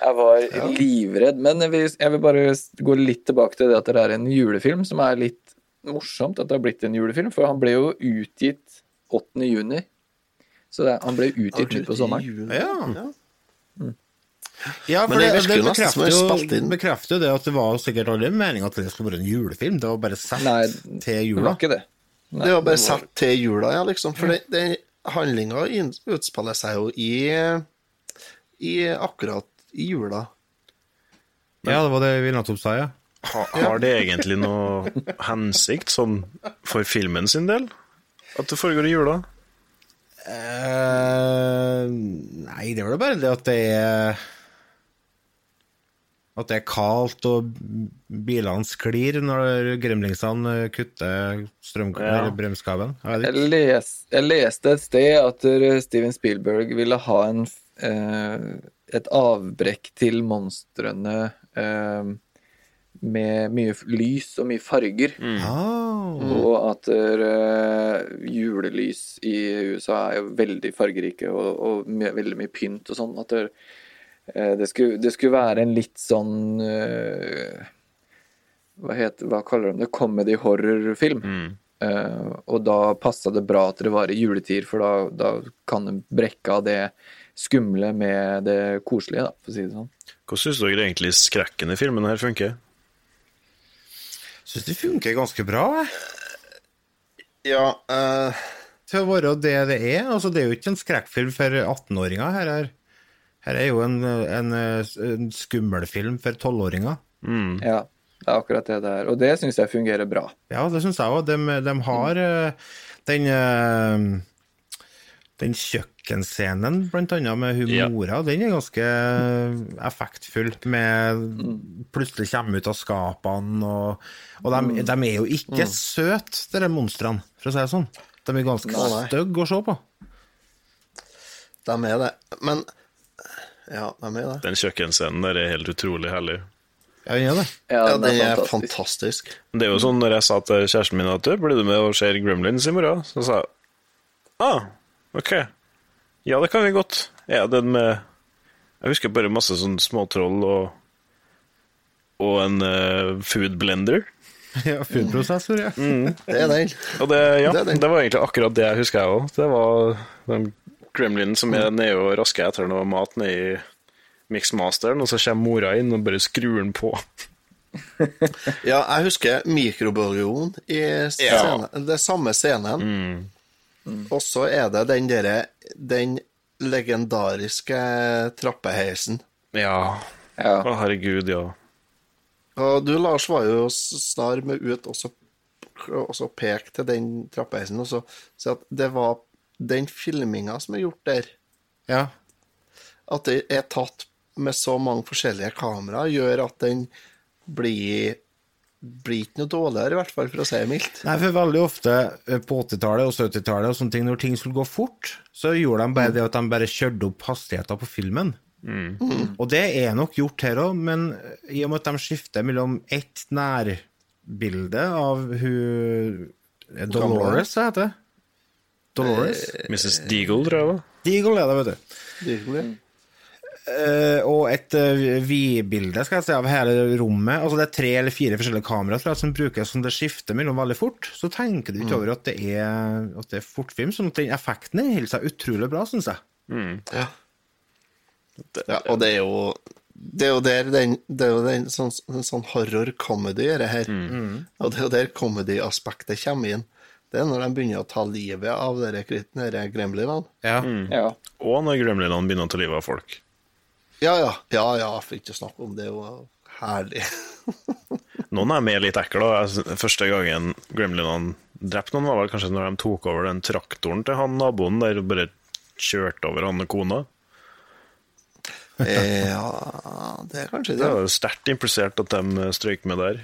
Jeg var livredd. Men jeg vil, jeg vil bare gå litt tilbake til det at det er en julefilm, som er litt morsomt at det har blitt en julefilm, for han ble jo utgitt 8. juni. Så det, han ble utgitt midt på sommeren. Ja. Ja, for Men det det, virker det jo nesten som bekrefter, det er jo, inn. bekrefter jo det at det var sikkert aldri meninga at det skulle være en julefilm. Det var bare satt Nei, til Det jula. var ikke det. Nei, det var bare det satt til jula, ja, liksom. For det, det, handlinga utspiller seg jo i, i akkurat i jula. Ja, det var det vi nettopp sa, ja. Ha, har det egentlig noe hensikt, sånn for filmen sin del? At det foregår i jula? Uh, nei, det var da bare det at det er At det er kaldt og bilene sklir når gremlingsene kutter. Ja. eller bremskabelen. Jeg les, jeg leste et sted at eh, Steven Spielberg ville ha en, eh, et avbrekk til monstrene eh, med mye lys og mye farger. Ah. Og at eh, julelys i USA er jo veldig fargerike og, og my, veldig mye pynt og sånn. At det, det, skulle, det skulle være en litt sånn eh, hva, heter, hva kaller de det? Comedy horror-film. Eh, og da passa det bra at det var i juletid, for da, da kan en brekke av det skumle med det koselige, da, for å si det sånn. Hvordan syns dere egentlig skrekken i filmen her funker? Syns det funker ganske bra, jeg. Ja, uh... Til å være det det er. Altså, det er jo ikke en skrekkfilm for 18-åringer. Her er, her er jo en, en, en skummelfilm for tolvåringer. Mm. Ja, det er akkurat det det er. Og det syns jeg fungerer bra. Ja, det syns jeg òg. De, de har eh, den eh, Den kjøkkenscenen, blant annet, med hun Ja. mora, den er ganske effektfull. Med Plutselig kommer ut av skapene, og, og de, de er jo ikke søte, de monstrene, for å si det sånn. De er ganske stygge å se på. de er det. Men Ja, det er det. Den kjøkkenscenen der er helt utrolig herlig. Ja, den er det. Ja, den den er fantastisk. Det er jo sånn når jeg sa til kjæresten min at du, blir du med og ser Gremlins i morgen? Så sa jeg ah, ok. Ja, det kan vi godt. Ja, den med Jeg husker bare masse sånn småtroll og og en uh, food blender. Ja, Foodprosessor, ja. Det er den. Og det, ja, Det er det, var egentlig akkurat det jeg husker jeg òg. Det var den gremlinen som er nede og rasker etter noe mat nedi mixmasteren, og så kommer mora inn og bare skrur den på. Ja, jeg husker mikrobølgeovn i scenen, det samme scenen. Og så er det den derre Den legendariske trappeheisen Ja. Ja. Å, herregud, ja. Og du, Lars, var jo snar med ut og så, så peke til den trappeheisen og så si at det var den filminga som er gjort der, Ja. at det er tatt med så mange forskjellige kameraer, gjør at den blir blir ikke noe dårligere, i hvert fall, for å si det mildt. Nei, for veldig ofte eh, på 80-tallet og 70-tallet og sånne ting, når ting skulle gå fort, så gjorde de bare det at de bare kjørte opp hastigheten på filmen. Og det er nok gjort her òg, men i og med at de skifter mellom ett nærbilde av hun eh, Dolores, heter det? Dolores? Mrs. Deagle, tror jeg det var. Deagle er det, vet du. Deagle, ja. Uh, og et uh, vidbilde skal jeg si, av hele rommet. Altså Det er tre eller fire forskjellige kameraer tror jeg, som brukes som det skifter mellom veldig fort. Så tenker du ikke over at det er, at det er fortfilm. sånn at den effekten holder seg utrolig bra, syns jeg. Ja. ja. Og det er jo det er jo der den, det er jo den sånn, sånn horror-comedy dette her. her. Og det er jo der comedy-aspektet kommer inn. Det er når de begynner å ta livet av dere, dere gremlinene. Ja. ja. Og når gremlinene begynner å ta livet av folk. Ja, ja. Ja, ja, for ikke å snakke om det. Det var herlig. Noen er med litt ekle. Første gangen gremlinene drepte noen, var vel kanskje når de tok over den traktoren til han naboen der og bare kjørte over han og kona. Ja, det er kanskje Det det. var sterkt implisert at de strøyk med der.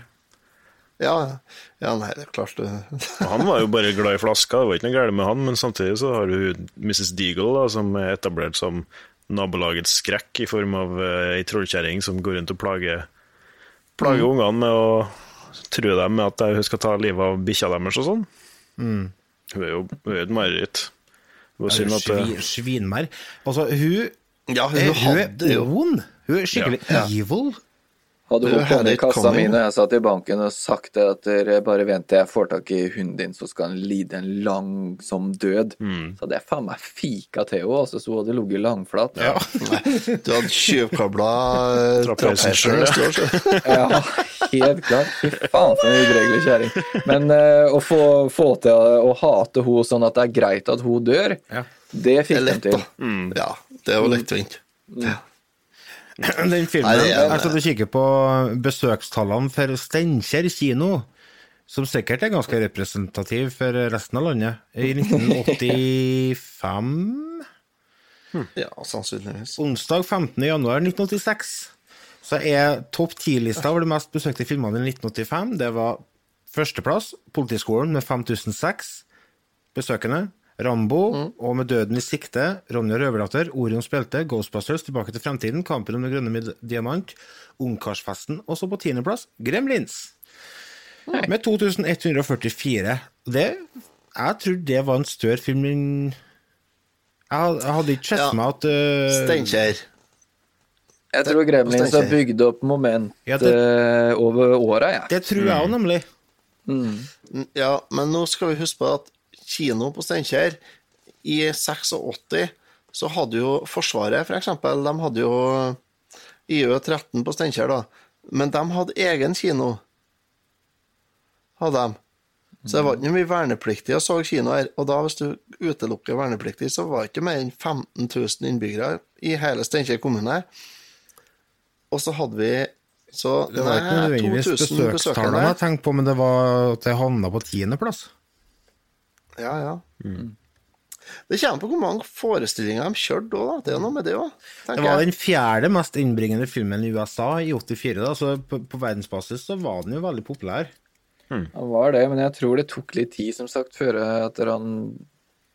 Ja, ja nei, det er klart det. Han var jo bare glad i flaska, det var ikke noe galt med han, men samtidig så har du Mrs. Deagle, da, som er etablert som nabolagets skrekk i form av eh, ei trollkjerring som går rundt og plager, plager Mm. ungene med å true dem med at hun skal ta livet av bikkja deres og sånn. Mm. Hun er jo hun er et mareritt. Det Er synd at eh, svi, svinmer. Altså, hun Ja, hun hun, hun er ond. Hun er skikkelig Ja. evil. Hadde hun kommet i kassa mi når jeg satt i banken og sagt det at dere bare vent til jeg får tak i hunden din, så skal han lide en langsom død, så hadde jeg faen meg fika til henne, altså, så hun hadde ligget langflat. Ja. du hadde tjuvkabla eh, Trappeheisen selv, neste år, så. Ja, helt klart. Fy faen, for en udregelig kjerring. Men uh, å få, få til å hate henne sånn at det er greit at hun dør, Ja. det er fikk de til. Mm. Ja, det var lettvint. Mm. Ja. Den filmen Nei, ja, Jeg satt og kikket på besøkstallene for Steinkjer kino, som sikkert er ganske representativ for resten av landet. I 1985 ja, sannsynligvis. Onsdag 15. januar 1986 så er topp 10-lista over de mest besøkte filmene i 1985. Det var førsteplass, Politiskolen med 5006 besøkende. Rambo og Med døden i sikte, Ronja Røverdatter, Orion spilte, Ghostbusters, Tilbake til fremtiden, Kampen om den grønne diamant, Ungkarsfesten, og så på tiendeplass Gremlins. Med 2144. Det, jeg tror det var en større film enn Jeg jeg hadde ikke sett Ja. meg at uh, Steinkjer. Jeg tror Gremlins har bygd opp moment Ja, det- eh, over åra, jeg. Det tror jeg òg, nemlig. Ja, men nå skal vi huske på at kino på Steinkjer i 86 så hadde jo Forsvaret, for eksempel, de hadde jo IØ-13 på Steinkjer, da. Men de hadde egen kino. Hadde de. Så det var ikke mye vernepliktige og så kino her. Og da, hvis du utelukker vernepliktige, så var det ikke mer enn 15 000 innbyggere i hele Steinkjer kommune. Og så hadde vi så Det var ikke nei, nødvendigvis 2000 besøkstallene jeg tenkte på, men det var at det havna på tiendeplass. Ja, ja. Det kommer på hvor mange forestillinger de kjørte òg. Det er noe med det òg, Det var den fjerde mest innbringende filmen i USA i 84, da, så på, på verdensbasis så var den jo veldig populær. Han var det, men jeg tror det tok litt tid, som sagt, før etter han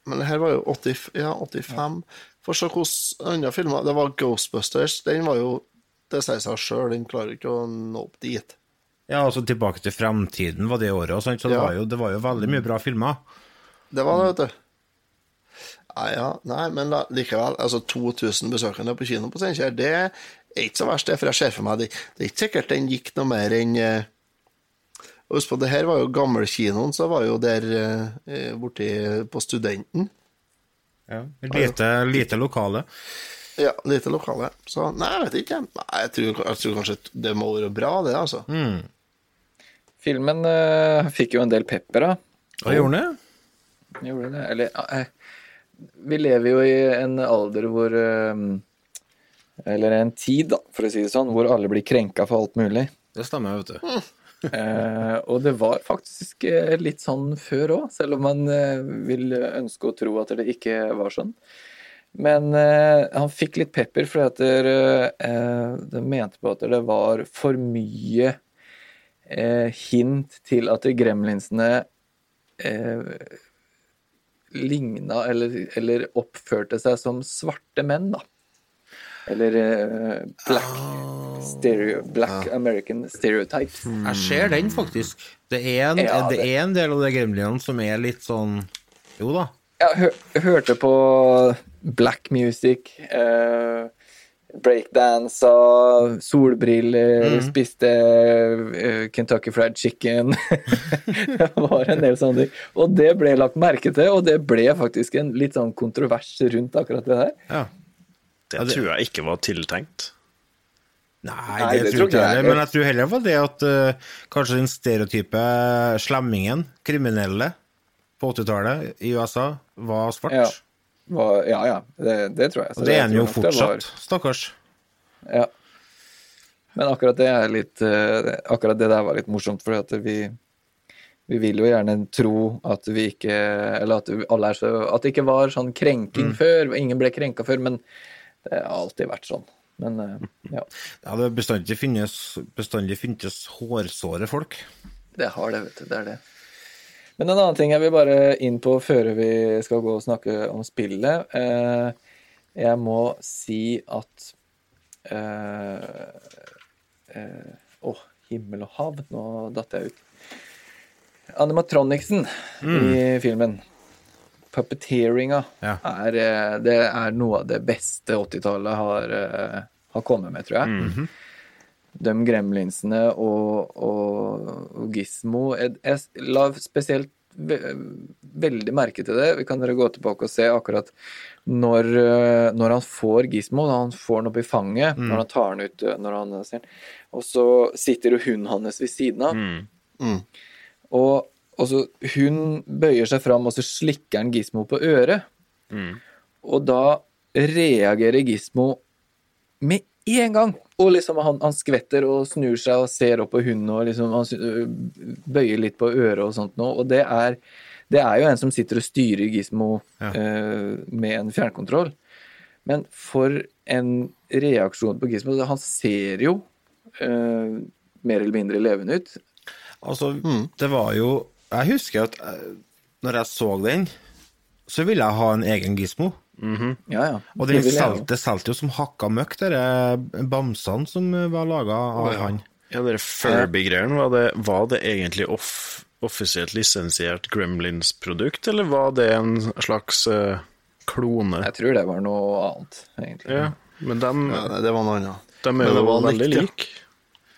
Men det her var jo 80, ja, 85. For se hvordan andre filmer Det var Ghostbusters. Den var jo Det sier seg sjøl, den klarer ikke å nå opp dit. Ja, altså Tilbake til fremtiden var det året, og sånt, så det, Ja. var jo, det var jo veldig mye bra filmer. Det var det, vet du. Nei, ja, nei, men da, likevel. Altså 2000 besøkende på kino på Steinkjer, det er ikke så verst, det. For jeg ser for meg det, det er ikke sikkert den gikk noe mer enn eh, Husk på, det her var jo gammelkinoen, så var jo der eh, borti på Studenten. Ja. Lite, lite lokale. Ja, lite lokale. Så nei, jeg vet ikke. Nei, jeg tror, jeg tror kanskje det må være bra, det, altså. Filmen uh, fikk jo en del pepper, da. Hva gjorde den? Gjorde det? Eller eh, Vi lever jo i en alder hvor eh, Eller en tid, da, for å si det sånn, hvor alle blir krenka for alt mulig. Det stemmer, vet du. Eh, og det var faktisk eh, litt sånn før òg, selv om man eh, vil ønske å tro at det ikke var sånn. Men eh, han fikk litt pepper fordi at eh, de mente på at det var for mye eh, hint til at gremlinsene eh, ligna eller, eller oppførte seg som svarte menn, da. Eller uh, black, stereo, black American stereotypes. Jeg ser den, faktisk. Det er en, Ja, det det- er en del av de gremlinene som er litt sånn Jo da. Jeg hør, hørte på black music, eh, breakdansa, solbriller, Mm. spiste eh, Kentucky Fried Chicken. det var en del sånne ting. Og det ble lagt merke til, og det ble faktisk en litt sånn kontrovers rundt akkurat det der. Ja. Det tror jeg ikke var tiltenkt. Nei, Nei, det, det tror tror ikke jeg heller. Men jeg tror heller var det at uh, kanskje den stereotype slemmingen, kriminelle, på 80-tallet i USA, var svart. Ja, var, ja, ja det, det tror jeg. Så Og det er han jo fortsatt, stakkars. Ja. Men akkurat det litt eh, Akkurat det der var litt morsomt, for vi vi vil jo gjerne tro at vi ikke Eller at alle er så At det ikke var sånn krenking Mm. før. Ingen ble krenka før, men det har alltid vært sånn. Men ja. ja. Det bestandig finnes, bestandig finnes hårsåre folk. Det har det, vet du. Det er det. Men en annen ting jeg vil bare inn på før vi skal gå og snakke om spillet. Eh, jeg må si at eh, eh, Å, himmel og hav, nå datt jeg ut. Animatronicsen i filmen, puppeteeringa, Ja. er, det er noe av det beste 80-tallet har, har kommet med, tror jeg de gremlinsene og, og, og Gizmo Jeg, jeg la spesielt ve veldig merke til det. Vi kan dere gå tilbake og se akkurat når, eh, når han får Gizmo, når han får den opp i fanget, når han tar den ut eh, når han ser den. Og så sitter jo hunden hans ved siden av. Og, og så hun bøyer seg fram, og så slikker han Gizmo på øret. Og da reagerer Gizmo med en gang. Og liksom han, han skvetter og snur seg og ser opp på hunden og liksom han øh, bøyer litt på øret og sånt nå. Og det er, det er jo en som sitter og styrer Gizmo eh, med en fjernkontroll. Men for en reaksjon på Gizmo Han ser jo eh, mer eller mindre levende ut. Altså, det var jo Jeg husker at når jeg så den, så ville jeg ha en egen Gizmo. Ja, ja. Og Det salte det solgte jo som hakka møkk, de bamsene som var laga av han. Ja, det Furby-greiene, var, det- var det egentlig off offisielt lisensiert Gremlins-produkt, eller var det en slags uh, klone? Jeg tror det var noe annet, egentlig. Ja, men dem, Ja, det var noe annet. de er det jo var veldig like.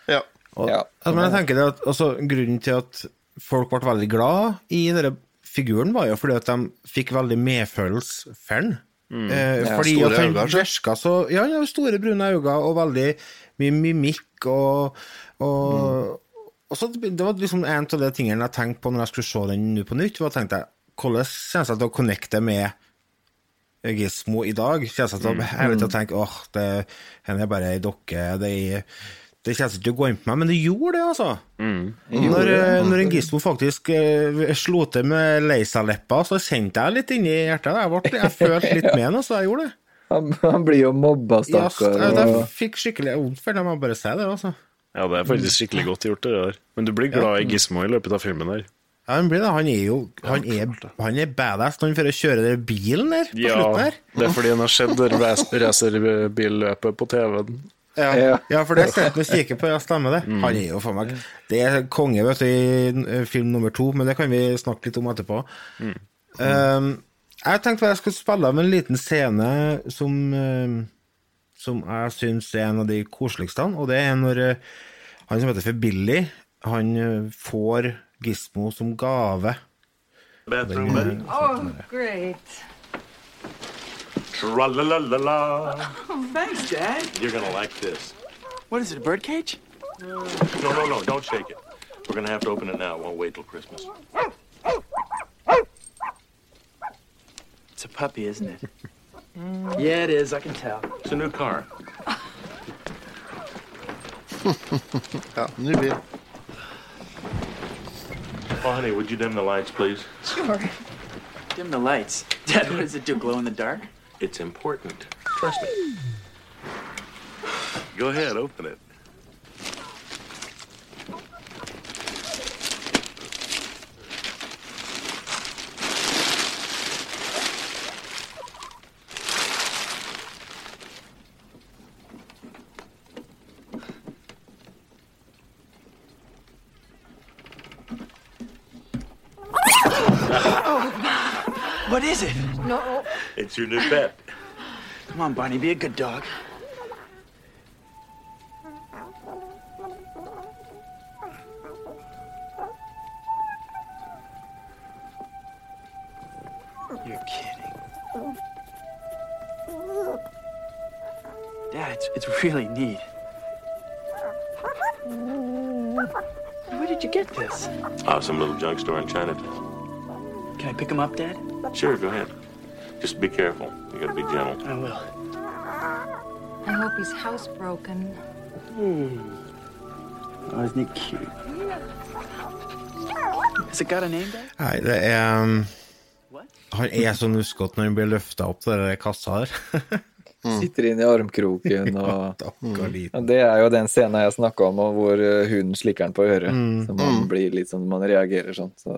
Ja. Og, Ja. altså, men jeg tenker det at altså, Grunnen til at folk ble veldig glad i denne figuren, var jo fordi at de fikk veldig medfølelse for den. Eh, Ja, fordi store at han virka så Ja, han har store, brune øyne og veldig mye mimikk og, og og så Det var liksom en av de tingene jeg tenkte på når jeg skulle se den nå på nytt. var tenkte jeg, Hvordan kjennes det til å connecte med Gismo i dag? Kjennes det til å jeg vet, å tenke åh, det henne er bare ei dokke. Det, er- det kjennes ikke til å gå inn på meg, men det gjorde det, altså. Når, eh, når en Gizmo faktisk uh, slo til med Leisa-leppa, så kjente jeg litt inni hjertet. Jeg, ble, jeg følte litt med ham, så Jeg gjorde det. Han, han blir jo mobba, Ja, stakkar. jeg, jeg fikk skikkelig vondt for det, jeg må bare si det. altså. Ja, det er faktisk skikkelig godt gjort, det der. Men du blir glad i Gizmo i løpet av filmen her. Ja, Han blir det. Han er jo han er, han er badass når han får kjøre den bilen der på Ja, slutten her. det er fordi han har sett racerbilløpet på TV-en. Ja, Ja. ja for det han og kikker på, ja, stemmer det. Han er jo for meg Det er konge, vet du, i film nummer to, men det kan vi snakke litt om etterpå. Um, jeg tenkte jeg skulle spille av en liten scene som um, Som jeg syns er en av de koseligste, og det er når eh, han som heter for Billy, han eh, får Gizmo som gave. Bedre, buddy. Oh, great. Tra-la-la-la-la. Oh, thanks, Dad. You're gonna like this. What is it, a birdcage? No, no, no, don't shake it. We're gonna have to open it now. It won't wait till Christmas. It's a puppy, isn't it? yeah, it is. I can tell. It's a new car. ja, ny bil. Oh, honey, would you dim the lights, please? Sure. Dim the lights. Dad, what does it do? Glow in the dark? It's important. Trust me. Go ahead, open it. What is it? No. It's your new pet. Come on, Barney, be a good dog. You're kidding. Dad, it's, it's really neat. Where did you get this? Oh, some little junk store in Chinatown. Can I pick him up, Dad? Sure, go ahead. Just be careful. You gotta be gentle. I will. I hope he's housebroken. Oh, isn't he cute? Has it got a name, Dad? Nei, det er um, Han er så nuskete når han blir løfta opp til den kassa her. Sitter inn i armkroken og Ja, Det er jo den scenen jeg snakka om, og hvor eh, hunden slikker den på øret. Mm. Så man Mm. blir litt sånn, man reagerer sånn. Så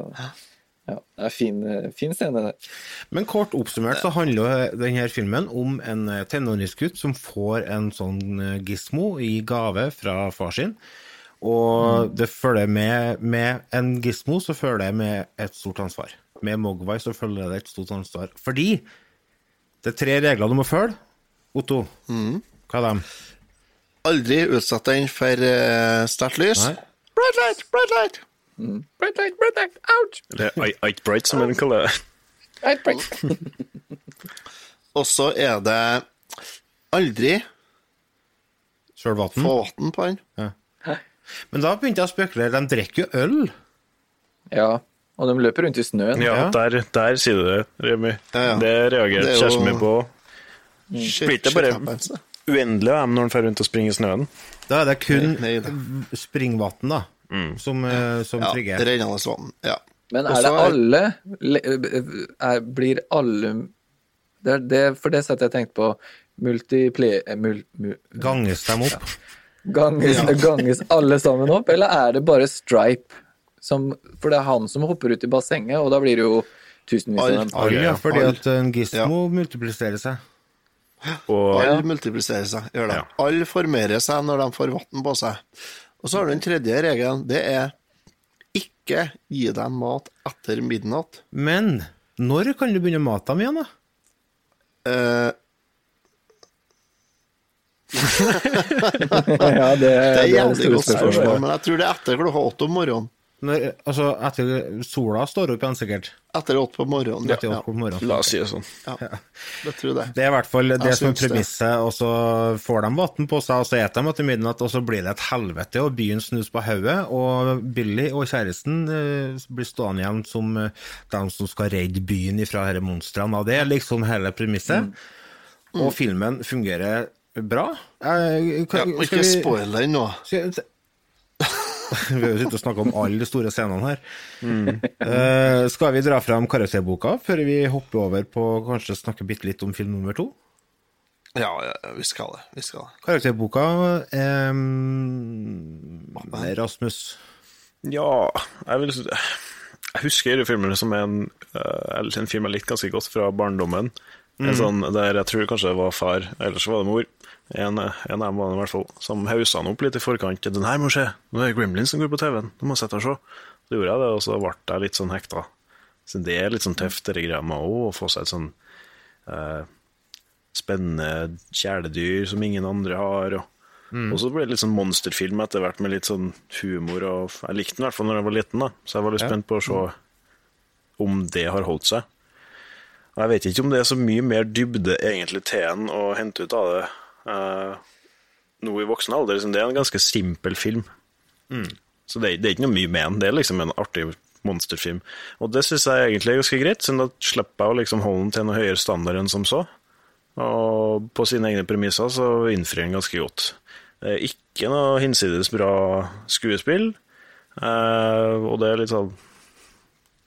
ja, det er fin, eh, fin scene der. Men kort oppsummert så handler denne filmen om en eh, tenåringsgutt som får en sånn gismo gizmo i gave fra far sin. Og det følger med, med en gizmo så følger det med et stort ansvar. Med Mogwai så følger det et stort ansvar. Fordi det er tre regler du må følge. Otto, hva er dem? Aldri utsett den for uh, sterkt lys. Nei. Bright light, bright light. Bright light, bright light, ouch! Eller Ike Bright, som en kaller det. Bright, bright. Og så er det aldri Sjøl vann? få vann på den. Ja. Men da begynte jeg å spekulere. De drikker jo øl. Ja, og de løper rundt i snøen. Ja, der, der sier du det, Remi. Det ja. Det reagerte jo- kjæresten min på. Blir det bare uendelig av dem når han får rundt og springer i snøen? Da er det kun springvann da, som, eh, som Ja, trigger. rennende vann. Ja. Men er det alle er, Blir alle det er det, For det setter jeg tenkt på. Multiple... eh, Mul, mul, Ganges dem opp. ganges, ganges alle sammen opp, eller er det bare Stripe som For det er han som hopper ut i bassenget, og da blir det jo tusenvis av dem. Alle, ja, fordi all. at en gizmo multipliserer seg. Og Alle multipliserer seg, gjør det. Alle formerer seg når de får vann på seg. Og så har du den tredje regelen. Det er ikke gi dem mat etter midnatt. Men når kan du begynne å mate dem igjen, da? Eh, ja, det, det er et jævlig godt spørsmål. men jeg tror det er etter klokka åtte om morgenen. Når, altså, etter sola står opp igjen, sikkert. Etter åtte på morgenen. Etter åtte på morgenen. La oss si det sånn. Ja, det tror jeg. Det er i hvert fall det Jeg som er premisset, og så får de vann på seg, og så spiser de etter midnatt, og så blir det et helvete, og byen snus på hodet, og Billy og kjæresten eh, blir stående igjen som eh, de som skal redde byen ifra disse monstrene, og det er liksom hele premisset. Og filmen fungerer bra. Jeg, Ja, kan, skal ikke spoil den nå. skal- Vi har jo sittet og snakka om alle de store scenene her. Eh, skal vi dra fram karakterboka før vi hopper over på kanskje snakke bitte litt om film nummer to? Ja, ja, vi skal det. Vi skal det. Karakterboka um, Rasmus. Ja, jeg vil Jeg husker denne filmen som en, eh, en film jeg likte ganske godt fra barndommen. En Mm. sånn, der jeg tror kanskje det var far, ellers var det mor. En, en av dem var i hvert fall, som haussa han opp litt i forkant. 'Den her må skje! Nå er det Gremlins som går på TV-en! Du må sette og se!' Så gjorde jeg det, og så ble jeg litt sånn hekta. Så det er litt sånn tøft, det greia med å få seg et sånn eh, spennende kjæledyr som ingen andre har. og Mm. og så ble det litt sånn monsterfilm etter hvert, med litt sånn humor. og Jeg likte den i hvert fall når jeg var liten, da. så jeg var litt Ja. spent på å se om det har holdt seg. Og Jeg vet ikke om det er så mye mer dybde egentlig til en å hente ut av det nå i voksen alder. Liksom, det er en ganske simpel film. Så det, er- det er ikke noe mye med den. Det er liksom en artig monsterfilm. Og det syns jeg egentlig er ganske greit, siden da slipper jeg å liksom holde den til noe høyere standard enn som så. Og på sine egne premisser så innfrir den ganske godt. Eh, Ikke noe hinsides bra skuespill. Eh, og det er litt sånn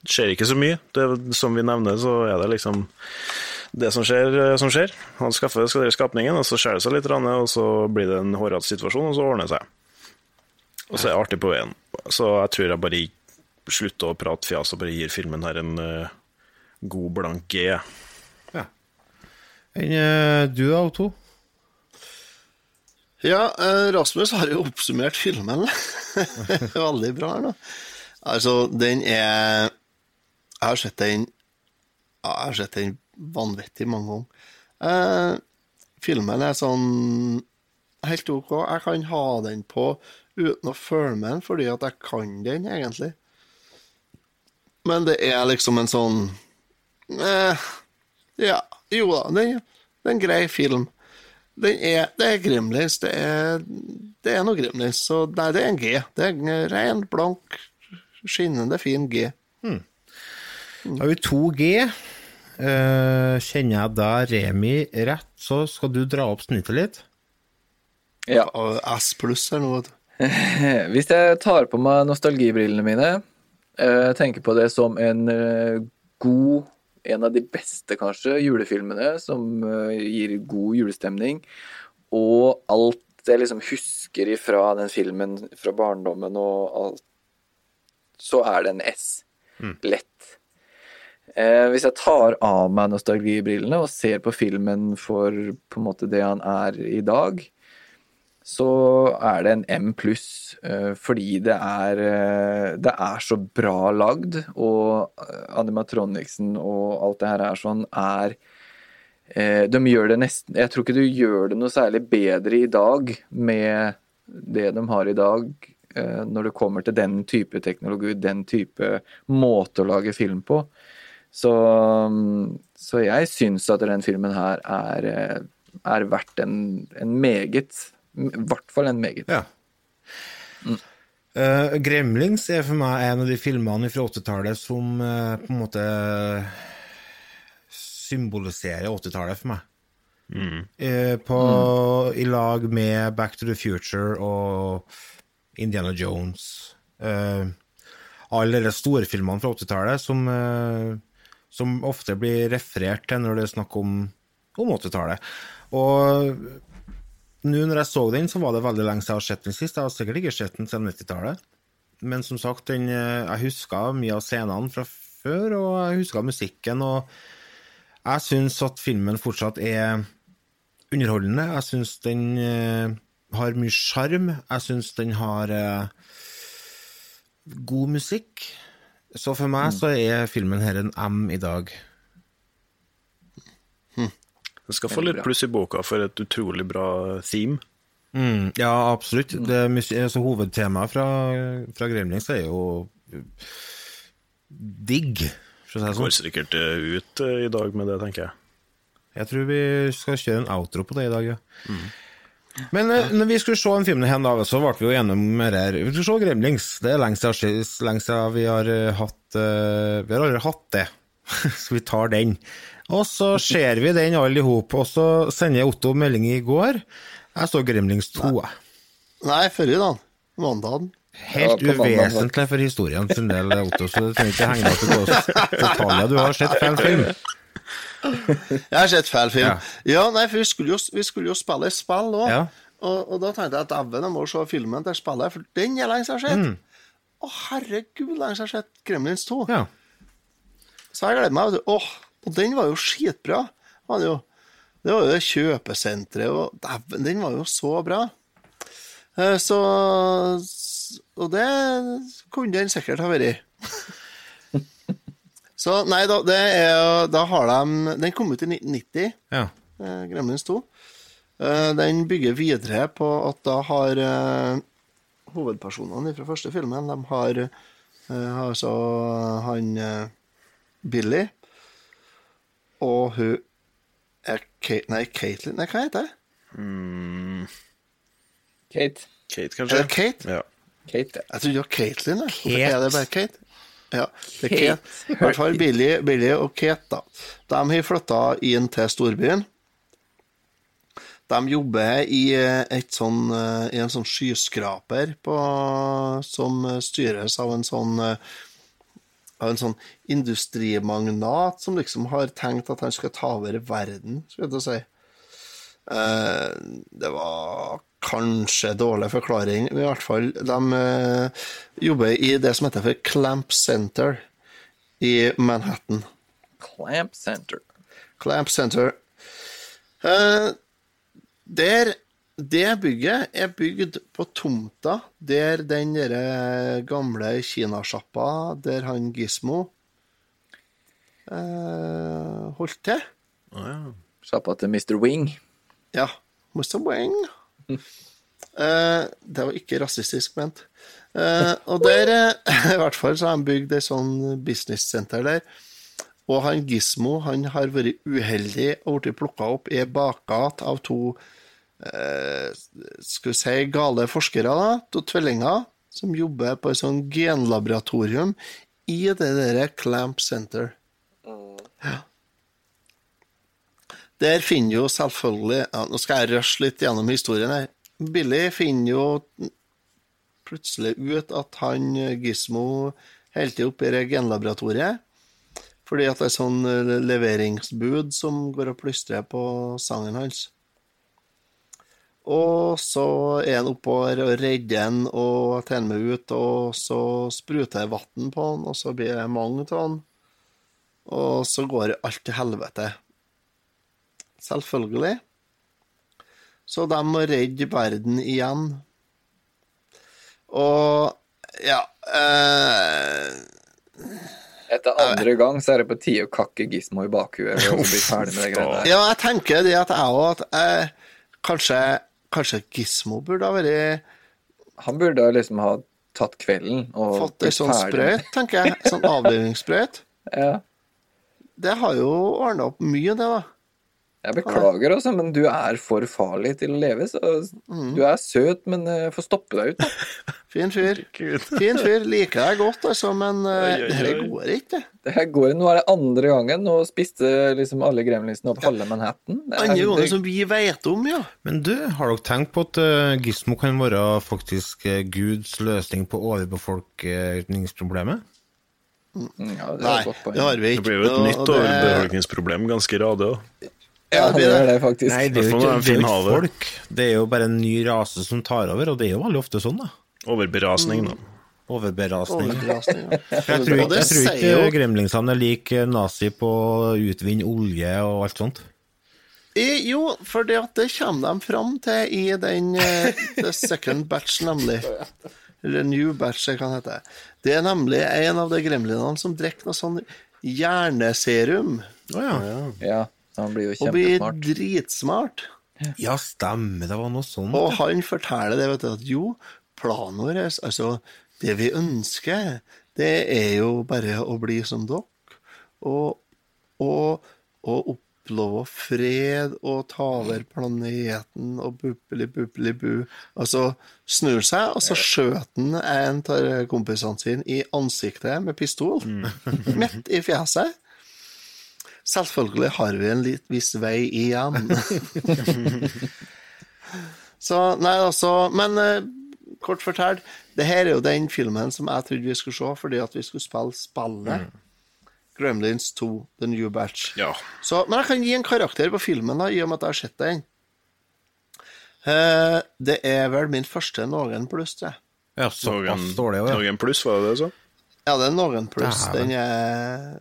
Det skjer ikke så mye. Det, som vi nevner, så er det liksom det som skjer, eh, som skjer. Han skaffer skal dere skapningen, og så skjer det seg litt, og så blir det en hårete situasjon, og så ordner det seg. Og så er det artig på veien. Så jeg tror jeg bare slutter å prate fjas og bare gir filmen her en uh, god blank G. Enn uh, du da, Otto? Ja, eh, Rasmus har jo oppsummert filmen veldig bra her nå. Altså, den er Jeg har sett den Jeg har sett den vanvittig mange ganger. Eh, filmen er sånn helt OK. Jeg kan ha den på uten å følge med den, fordi at jeg kan den, egentlig. Men det er liksom en sånn eh, Ja, jo da, det er en grei film. Er, det er Grimlis. Det er, det er noe Grimlis. Så nei, det er en G. Det er en ren, blank, skinnende fin G. Da har vi 2G. Eh, kjenner jeg deg, Remi, rett, så skal du dra opp snittet litt. Ja. S pluss eller noe, vet du. Hvis jeg tar på meg nostalgibrillene mine, eh, tenker på det som en eh, god En av de beste, kanskje, julefilmene som eh, gir god julestemning. Og alt jeg liksom husker ifra den filmen fra barndommen og alt, så er det en S. Lett. Eh, hvis jeg tar av meg nostalgibrillene og ser på filmen for på en måte det han er i dag, så er det en M pluss, eh, fordi det er, eh, det er så bra lagd, og eh, animatronicsen og alt det her er sånn, er eh, De gjør det nesten Jeg tror ikke du gjør det noe særlig bedre i dag med det de har i dag, eh, når det kommer til den type teknologi, den type måte å lage film på. Så, mm, så jeg syns at den filmen her er, eh, er verdt en, en meget I hvert fall en meget. Ja. Eh, Gremlings er for meg en av de filmene fra 80-tallet som uh, på en måte symboliserer 80-tallet for meg. Eh, på, I lag med Back to the Future og Indiana Jones. Uh, alle de storfilmene fra 80-tallet som, som ofte blir referert til når det er snakk om, om 80-tallet. Og nå når jeg så den, så var det veldig lenge siden jeg har sett den sist. Jeg har sikkert ikke sett den siden 90-tallet. Men som sagt, den, eh, jeg huska mye av scenene fra før, og jeg huska musikken. Og jeg syns at filmen fortsatt er underholdende. Jeg syns den eh, har mye sjarm. Jeg syns den har eh, god musikk. Så for meg så er filmen her en M i dag. Det skal få litt pluss i boka for et utrolig bra theme. Mm, ja, absolutt. Det, er altså, hovedtemaet fra, fra Gremlings er jo digg, for å si det Går sånn. sikkert eh, ut eh, i dag med det, tenker jeg. Jeg tror vi skal kjøre en outro på det i dag, ja. Men eh, når vi skulle se en film igjen, da, så ble vi jo gjennom her. Vi skulle se Gremlings. Det er lenge siden, lenge siden vi har eh, hatt eh, Vi har aldri hatt det. så vi tar den. Og så ser vi den alle i hop, og så sender Otto melding i går. Jeg så Gremlings 2. Nei, Nei, forrige dag. Mandagen. Helt Ja, uvesentlig for historien sin del, Otto, så du trenger ikke henge deg opp i oss detaljer. Du har sett feil film. Jeg har sett feil film. Ja. Ja, nei, for vi skulle jo, vi skulle jo spille et spill òg. Ja. Og, og da tenkte jeg at dæven, jeg må se filmen til spillet, for den er lenge siden jeg har sett. Mm. Å, herregud, lenge siden jeg har sett Gremlins 2. Ja. Så jeg gleder meg. Åh, og den var jo skitbra. Var det, jo. det var jo det kjøpesenteret, og dæven, den var jo så bra. Eh, Så Og det kunne den sikkert ha vært. Så nei, da, det er, da har de Den kom ut i 1990, Ja. eh, Gremlins 2. Eh, Den bygger videre på at da har eh, hovedpersonene fra første filmen De har eh, altså han eh, Billy og hun er Kate, Nei, Katelyn Nei, hva heter det? Kate. Kate, kanskje. Er det Kate? Ja. Kate. Jeg trodde det var Katelyn. Hvorfor. Er det bare Kate? Ja, det er Kate. I hvert fall Billy, Billy og Kate, da. De har flytta inn til storbyen. De jobber i, eh, et sånn, eh, i en sånn skyskraper på, som styres av en sånn eh, av en sånn industrimagnat som liksom har tenkt at han skal ta over verden, skal jeg til å si. Eh, det var kanskje dårlig forklaring, men i hvert fall de eh, jobber i det som heter for Clamp Center i Manhattan. Clamp Center. Clamp Center. Uh, der det bygget er bygd på tomta der den der gamle kinasjappa der han Gismo uh, holdt til. Sjappa til Mr. Wing. Ja. Mr. Wing. Eh, det var ikke rasistisk ment. Uh, og der, uh, i hvert fall, så har han bygd et sånn business-senter der. Og han Gismo han har vært uheldig og blitt plukka opp i bakgate av to skal vi si gale forskere, da, to tvillinger, som jobber på et sånn genlaboratorium i det der Clamp Center. Ja. Der finner jo selvfølgelig ja, Nå skal jeg rushe litt gjennom historien her. Billy finner jo plutselig ut at han Gismo holder til oppe i genlaboratoriet. Fordi at det er sånn eh, leveringsbud som går og plystrer på sangen hans. Og så er han oppover og redder han og tar med ut, og så spruter det vann på han, og så blir det mange av han. Og så går alt til helvete. Selvfølgelig. Så de må redde verden igjen. Og ja eh, Etter andre gang så er det på tide å kakke Gismo i bakhuet og bli ferdig med det greiene der. Ja, jeg tenker det at jeg òg at jeg, kanskje, kanskje Gismo burde ha vært Han burde liksom ha tatt kvelden og Fått ei sånn sprøyt, tenker jeg. Sånn avlivningssprøyt. Ja. Det har jo ordna opp mye, det, da. Jeg beklager, altså, men du er for farlig til å leve. Så Mm. Du er søt, men uh, får stoppe deg ut, da. Fin fyr. Fin fyr. Liker deg godt, altså, men uh, Oi, oi, det går ikke. Det her går, Nå er det andre gangen. Nå spiste liksom alle gremlinsene opp halve Manhattan. Andre gangen som vi vet om, ja. Men du, har dere tenkt på at uh, Gizmo kan være faktisk uh, Guds løsning på overbefolkningsproblemet? Ja, det Nei, det har vi ikke. Det blir jo et nytt overbefolkningsproblem ganske radig òg. Ja, det gjør det faktisk. Nei, det er jo ikke, er havet. folk. Det er jo bare en ny rase som tar over, og det er jo veldig ofte sånn, da. Overberasning, da. Overberasning. Overberasning, ja. Jeg tror, jeg tror ikke jo- gremlingsene er lik nazi på å utvinne olje og alt sånt. I, Jo, for det det kommer de fram til i den uh, the second batch, nemlig. Eller new batch, det kan hete. Det er nemlig en av de gremlinene som drikker noe sånn hjerneserum. Å ja. Ja, han blir jo Og blir dritsmart. Ja, stemmer, det var noe sånt. Og han forteller det, vet du, at jo, planen vår, altså, det vi ønsker, det er jo bare å bli som dere, og, og, og oppleve fred og ta over planeten og buppeli buppeli bu. Altså, snur seg, og så skjøt han en av kompisene sine i ansiktet med pistol, midt i fjeset. Selvfølgelig har vi en litt viss vei igjen. Så, nei, altså, men eh, kort fortalt, det her er jo den filmen som jeg trodde vi skulle se fordi at vi skulle spille spillet. Gremlins 2, The New Batch. Ja. Så, men jeg kan gi en karakter på filmen, da, i og med at jeg har sett den. Eh, det er vel min første noen pluss, tror jeg. Ja, såpass dårlig òg, ja. Noen pluss, var det det du sa? Ja, det er noen pluss. Den er,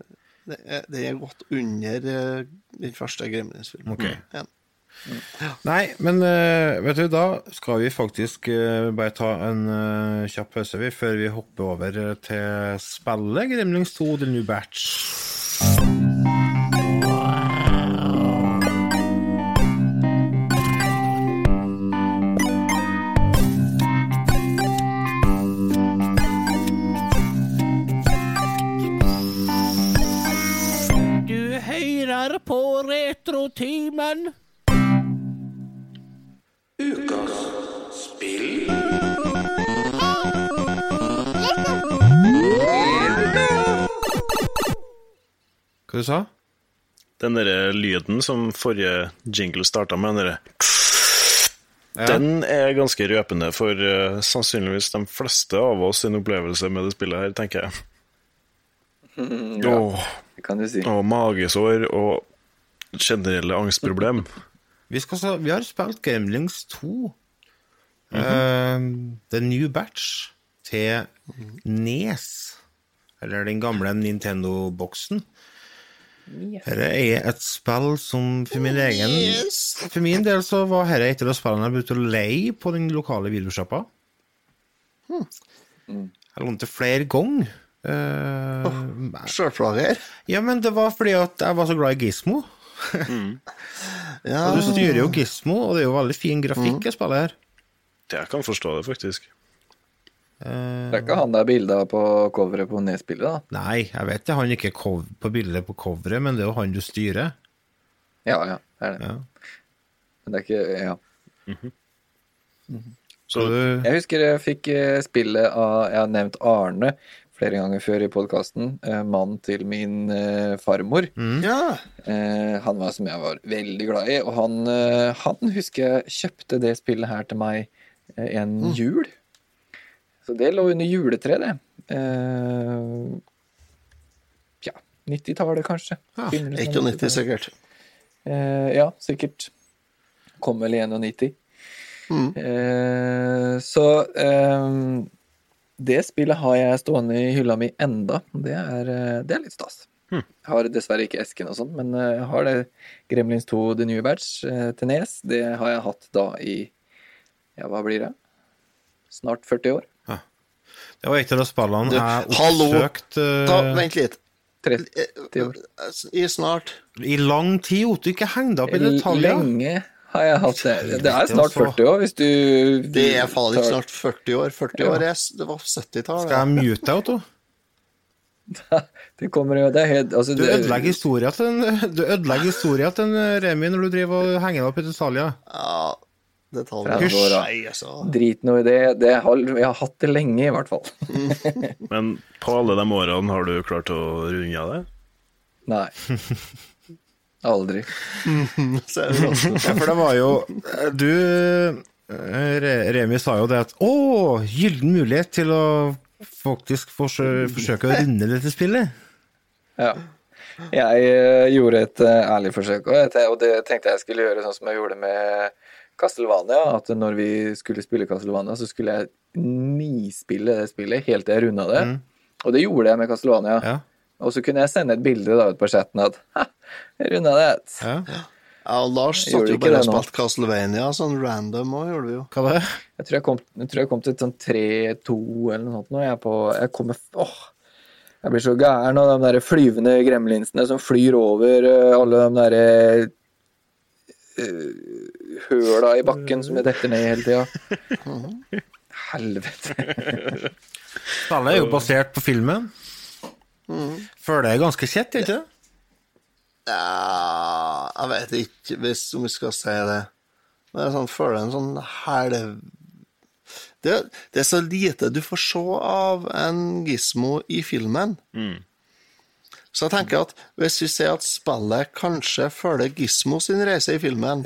det er, er godt under eh, den første Gremlins-filmen. Ok. Ja. Nei, men eh, vet du, da skal vi faktisk eh, bare ta en kjapp pause vi, før vi hopper over til spillet Gremlings 2 The New Batch. Retrotimen. Ukas spill. Hva du sa Den derre lyden som forrige jingle starta med, den derre Den er ganske røpende for uh, sannsynligvis de fleste av oss sin opplevelse med det spillet her, tenker jeg. Mm, ja, Åh, det kan du si. og magesår og generelle angstproblem. Vi, skal, så- vi har spilt Gremlings 2. Mm -hmm. uh, The New Batch til Nes. Eller den gamle Nintendo-boksen. Dette er et spill som for min egen For min del så var dette et av de spillene jeg begynte å leie på den lokale videosjappa. Jeg lånte flere ganger. Uh, Sjølplager? Ja, men det var fordi at jeg var så glad i Gizmo. Ja. Du styrer jo Gizmo, og det er jo veldig fin grafikk jeg spiller her. Jeg kan forstå det, faktisk. Eh, Det er ikke han der av på coveret på nedspillet, da? Nei, jeg vet det. Han er ikke cov på bildet på coveret, men det er jo han du styrer. Ja, ja, det er det. Ja. Men det er ikke Ja. Så du Jeg husker jeg fikk eh, spillet av Jeg har nevnt Arne flere ganger før i podkasten. Mannen til min eh, farmor. Ja. Eh, han var som jeg var veldig glad i, og han, eh, han husker jeg kjøpte det spillet her til meg eh, en jul. Så det lå under juletreet, det. Eh, ja, 90-tallet kanskje. Ja, av 91 sikkert. Eh, ja, sikkert. Kom vel i 91. Eh, så eh, det spillet har jeg stående i hylla mi enda. Det er, eh, det er litt stas. Jeg har dessverre ikke esken og sånn, men eh, jeg har det Gremlins 2 The New Batch eh, til Nes. Det har jeg hatt da i Ja, hva blir det? Snart 40 år. Det var et av de spillene jeg oppsøkte Ta, vent litt. 30 år. I snart i lang tid. Otto. Ikke ikke deg opp i detaljer. Lenge har jeg hatt det. Det er snart altså. 40 år, hvis du Det er faen ikke snart 40 år. 40 år er, det var 70-tallet. Skal jeg mute deg, Otto? Det kommer jo Det er helt altså, Du ødelegger historia til en, du ødelegger historien til en eh, Remi når du driver og henger deg opp i detaljer. Ja, detaljer. 30 år, da. Altså. Drit nå i det. det har, jeg har hatt det lenge, i hvert fall. Men på alle de årene har du klart å runde av det? Nei. Aldri. Så det også. Ja, for det var jo Du, eh, Remi, sa jo det at Å, gyllen mulighet til å faktisk forsø forsøke å runde dette spillet. Ja. Jeg eh, gjorde et eh, ærlig forsøk, og, det tenkte jeg skulle gjøre sånn som jeg gjorde med Castlevania. At når vi skulle spille Castlevania, så skulle jeg nispille det spillet helt til jeg runda det. Og det gjorde jeg med Castlevania. Ja. Og så kunne jeg sende et bilde da ut på chatten at ha, runda det. Ja. Ja, og Lars satt jo ikke bare og spilte Castlevania, sånn random òg, gjorde vi jo. Hva var det? Jeg tror jeg kom, jeg tror jeg kom til sånn 3-2 eller noe sånt nå. Jeg, på, jeg kommer Åh! Jeg blir så gæren av de der flyvende gremlinsene som flyr over eh, alle de derre uh, høla i bakken som jeg detter ned i hele tida. Helvete. Alle er jo basert på filmen. Føler det er ganske kjett, ikke det? Ja, jeg vet ikke hvis, om vi skal si det. Men jeg sånn, føler en sånn helv... det, det er så lite du får se av en gismo i filmen. Så jeg tenker at hvis vi sier at spillet kanskje følger Gismo sin reise i filmen,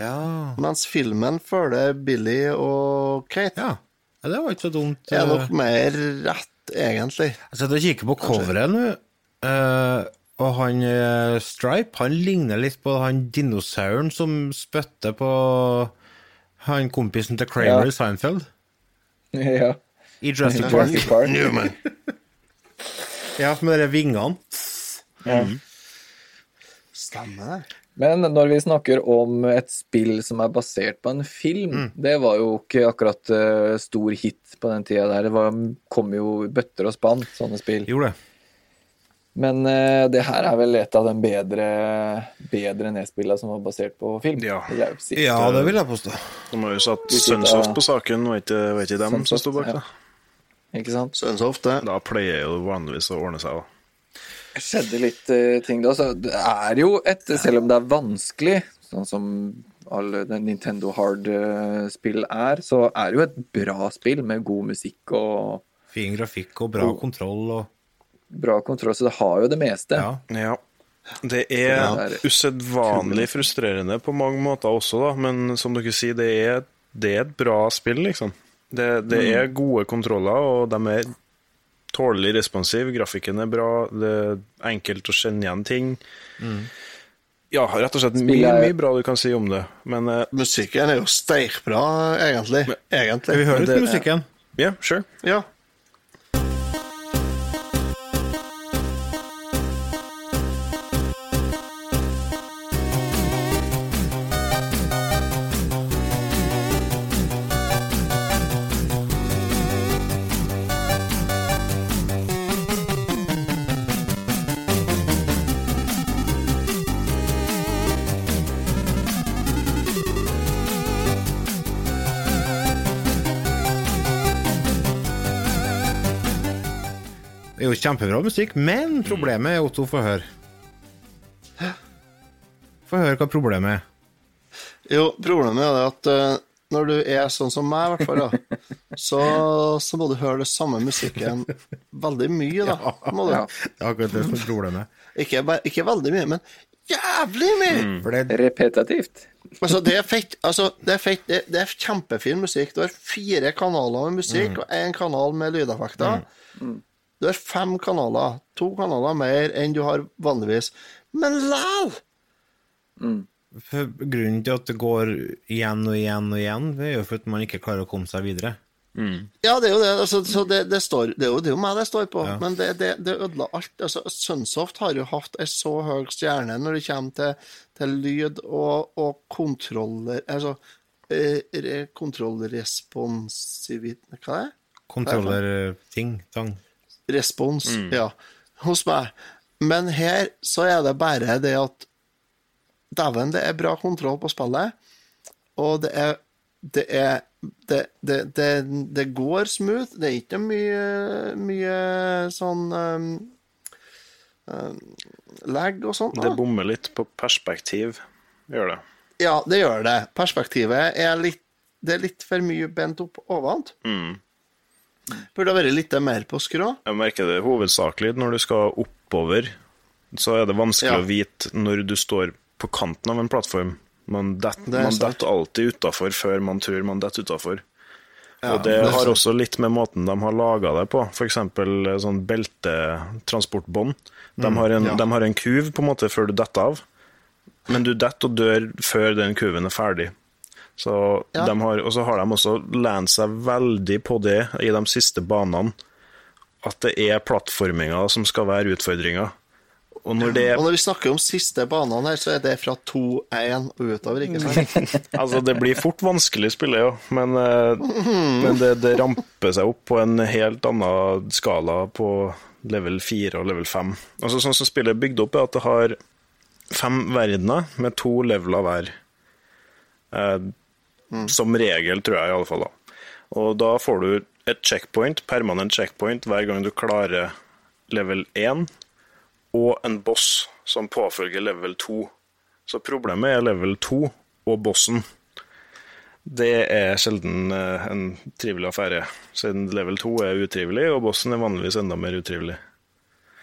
mens filmen følger Billy og Kate, Ja. ja det var ikke så dumt. Det er eh. nok mer rett, egentlig. Jeg sitter og kikker på coveret nå, eh, og han uh, Stripe han ligner litt på han dinosauren som spytter på han kompisen til Kramer Ja. i Seinfeld. ja. I Jurassic Jurassic Park. Park. Newman. Ja, med de vingene. Stemmer det. Men når vi snakker om et spill som er basert på en film, det var jo ikke akkurat uh, stor hit på den tida der. Det var, kom jo bøtter og spann, sånne spill. Gjorde det. Men uh, det her er vel et av de bedre, bedre nedspillene som var basert på film. Ja. si. Ja, det vil jeg påstå. De har jo satt Sunsoft på saken, var ikke, var ikke dem som sto bak ja. det? Ikke sant? Sunsoft, det. Da pleier jo vanligvis å ordne seg, da. Det skjedde litt uh, ting da. Så det er jo et, selv om det er vanskelig, sånn som alle Nintendo Hard-spill er, så er det jo et bra spill med god musikk og Fin grafikk og bra og, kontroll og bra kontroll, så det har jo det meste. Ja. Ja. Det er usedvanlig frustrerende på mange måter også, da. Men som dere sier, det er det er et bra spill, liksom. Det, det er gode kontroller, og de er tålelig responsive. Grafikken er bra, det er enkelt å kjenne igjen ting. Ja, rett og slett mye, mye bra du kan si om det, men uh, Musikken er jo steikbra, egentlig. egentlig. Vi hører litt musikken? Ja, sure. Ja. Kjempebra musikk, men problemet er Otto, få høre. Få høre hva problemet er. Jo, problemet er at uh, når du er sånn som meg, i hvert fall, da, så, så må du høre det samme musikken veldig mye, da. Må du. Ja, det er akkurat det som er problemet. Ikke, ikke veldig mye, men jævlig mye! For det, Repetativt. Altså, det er fett. Altså, det er, fett. Det, det er kjempefin musikk. Du har fire kanaler med musikk og én kanal med lydeffekter. Du har fem kanaler. To kanaler mer enn du har vanligvis. Men læl! Mm. grunnen til at det går igjen og igjen og igjen, det er jo for at man ikke klarer å komme seg videre. Ja, det er jo det. Altså, så det, det, står, det, er jo, det er jo meg det står på. Ja. Men det, det, det ødela alt. Altså, Sunsoft har jo hatt ei så høy stjerne når det kommer til, til lyd og, og kontroller Altså eh, kontrollresponsivitet Hva er det? Kontroller-ting, tang. Respons, ja, hos meg. Men her så er det bare det at Dæven, det er bra kontroll på spillet, og det er Det er det, det, det, går smooth. Det er ikke mye, mye sånn um, um, lag og sånt. det bommer litt på perspektiv, gjør det. Ja, det gjør det. Perspektivet er litt Det er litt for mye bent opp ovent. Mm. Burde ha vært litt mer på skrå. Jeg merker det hovedsakelig når du skal oppover, så er det vanskelig Ja. å vite når du står på kanten av en plattform. Man detter Det alltid utafor før man tror man detter utafor. Ja, og det, har også litt med måten de har laga det på. F.eks. sånn beltetransportbånd. De, Mm, har en- ja. de har en kuv på en måte før du detter av, men du detter og dør før den kuven er ferdig. Så Ja. de har, og så har de også lent seg veldig på det i de siste banene, at det er plattforminga som skal være utfordringa. Og når det Og når vi snakker om siste banene her, så er det fra 2-1 og utover, ikke sant? Altså, det blir fort vanskelig spille, jo, Men, eh, men det, det ramper seg opp på en helt annen skala på level 4 og level 5. Altså, sånn som spillet er bygd opp, er at det har fem verdener med to leveler hver. Eh, Som regel, tror jeg i alle fall. Da. Og da får du et checkpoint, permanent checkpoint hver gang du klarer level 1, og en boss som påfølger level 2. Så problemet er level 2 og bossen. Det er sjelden eh, en trivelig affære, siden level 2 er utrivelig, og bossen er vanligvis enda mer utrivelig.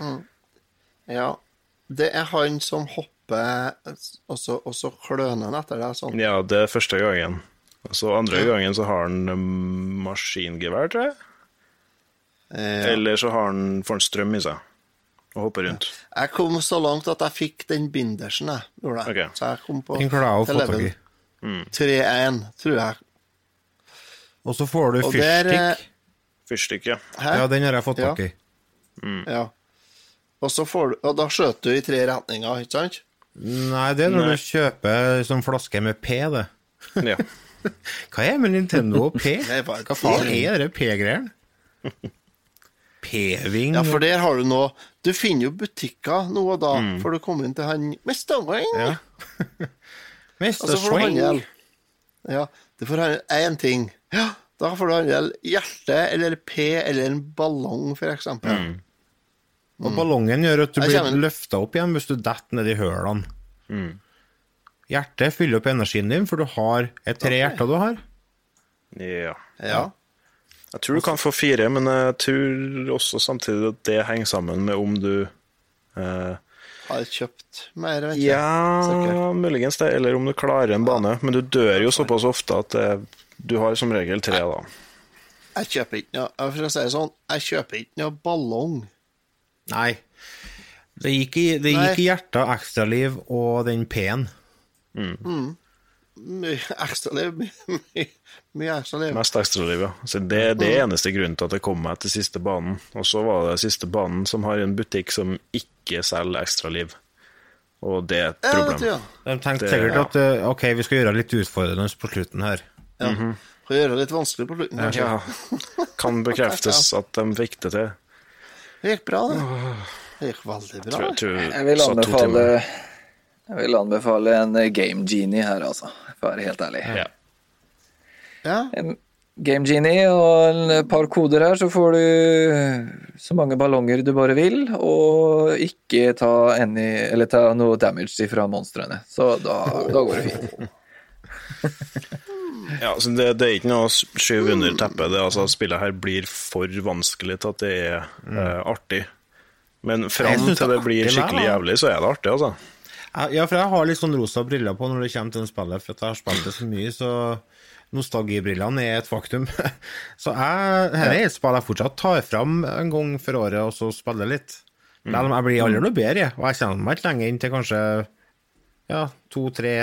Mm. Ja. Det er han som hopper, og så, og så kløner han etter deg sånn. Ja, det er første gangen. Og så andre gangen så har han um, maskingevær, tror jeg. Ja. Eller så har han, får han strøm i seg og hopper rundt. Jeg kom så langt at jeg fikk den bindersen, jeg. Gjorde jeg. Okay. Så jeg kom på Den klarer jeg å få tak i. Mm. 3-1, tror jeg. Og så får du Og eh, fyrstikk. Fyrstikk, ja. Hæ? Ja, den har jeg fått Ja. tak i. Ja. Og, så får du, og da skjøt du i tre retninger, ikke sant? Nei, det er når Nei. du kjøper sånn flaske med P, det. ja. Hva er med Nintendo og P? Det Hva faen er det P-greiene? P-ving Ja, for der har du nå Du finner jo butikker nå og da, Mm. for du kommer inn til han Mr. Wing. Ja. Mr. Swing. Ja, du får handle én ting. Ja, da får du handle hjerte eller P eller en ballong, for eksempel. Mm. Og ballongen gjør at du blir løfta opp igjen hvis du detter ned i hølene. Mm. Hjertet fyller opp energien din, for du har et tre hjerter du har. ja. Ja. Jeg tror du kan få fire, men jeg tror også samtidig at det henger sammen med om du eh, Har kjøpt mer, vet du? Ja, muligens det, eller om du klarer en bane. Men du dør jo såpass ofte at det du har som regel tre, da. Jeg kjøper ikke noe For å si det sånn, jeg kjøper ikke noe ballong. Nei. Det gikk i, det gikk i hjertet ekstraliv og den P-en. Mm. Mye ekstraliv. Mye, mye, ekstraliv. Mest ekstraliv, ja. Så det, det er eneste grunnen til at jeg kom meg til siste banen. Og så var det siste banen som har en butikk som ikke selger ekstraliv. Og det er et Ja, problem. vet ja. De tenkte sikkert ja. at eh, ok, vi skal gjøre det litt utfordrende på slutten her. Ja. Kan gjøre det litt vanskelig på slutten. kanskje. Ja, kan bekreftes at de fikk det til. Det gikk bra, det. Det gikk veldig bra. Tror, tror, Jeg vil anbefale. Jeg vil anbefale en eh, Game Genie her, altså. For å være helt ærlig. Ja. Ja. En Game Genie og en par koder her, så får du så mange ballonger du bare vil, og ikke ta, any, eller ta noe damage fra monstrene. Så da, da går det fint. Ja, så det, det er ikke noe å skyve under teppet. Det, altså, spillet her blir for vanskelig til at det er eh, artig. Men fram til det blir skikkelig jævlig, så er det artig, altså. Ja, for jeg har litt sånn rosa briller på når det kommer til det spillet, for jeg har spilt det så mye, så nostalgibrillene er et faktum. Så jeg, her er et spill jeg fortsatt tar fram en gang for året, og så spiller litt. Men jeg blir aldri noe bedre, og jeg kjenner meg ikke lenger inn til kanskje ja, to-tre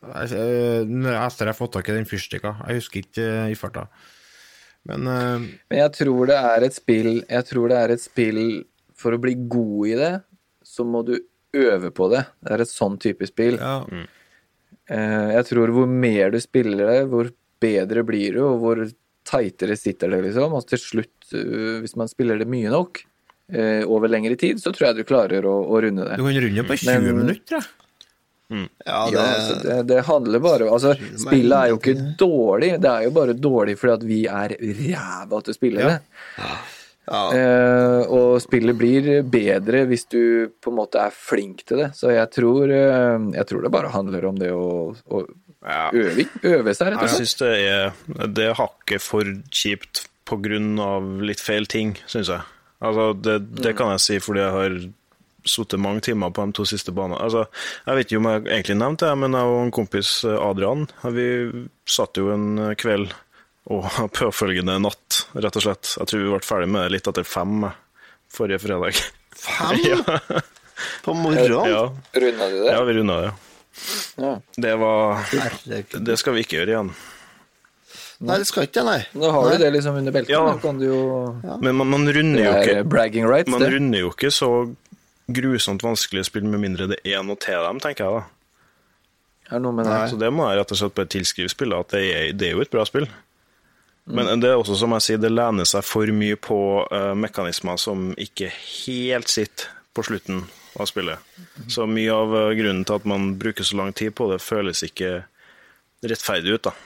Etter jeg har fått tak i den fyrstikka. Jeg husker ikke eh, i farta. Men uh, Men jeg tror det er et spill Jeg tror det er et spill For å bli god i det, så må du øve på det. Det er et sånn type spill. ja. Mm. Jeg tror hvor mer du spiller det, hvor bedre blir du, og hvor teitere sitter det, liksom. Og til slutt, eh, hvis man spiller det mye nok eh, over lengre tid, så tror jeg du klarer å, å runde det. du kan runde på 20 Men- minutter, jeg. Ja, Ja, altså, det, det handler bare Altså, spillet er jo ikke dårlig, det er jo bare dårlig fordi at vi er ræva til å spille det. Eh, og spillet blir bedre hvis du på en måte er flink til det. Så jeg tror, eh, jeg tror det bare handler om det å, å øve, øve seg, rett og Jeg slett. syns det er Det hakket for kjipt på grunn av litt feil ting, syns jeg. Altså, det, det kan jeg si fordi jeg har sittet mange timer på de to siste banene. Altså, jeg vet ikke om jeg egentlig nevnte det, men jeg og en kompis Adrian vi satt jo en kveld og påfølgende natt, rett og slett. Jeg tror vi ble ferdig med det litt etter fem forrige fredag. Fem? ja. På morgenen? Ja. Runda du det? ja, vi runda det. Ja. Det var Herregud. Det skal vi ikke gjøre igjen. Nei, det skal ikke det, nei. Nå har Nei. du det liksom under beltet. Ja. Da kan du jo Men man, man runder jo ikke bragging rights, Man det. runder jo ikke så grusomt vanskelig å spille med mindre det er noe til dem, tenker jeg da. Er noe med det. Så det må jeg rett og slett bare tilskrive spillet, at det er, det er jo et bra spill. Men det er også, som jeg sier, det lener seg for mye på uh, mekanismer som ikke helt sitter på slutten av spillet. Så mye av uh, grunnen til at man bruker så lang tid på det, føles ikke rettferdig ut, da.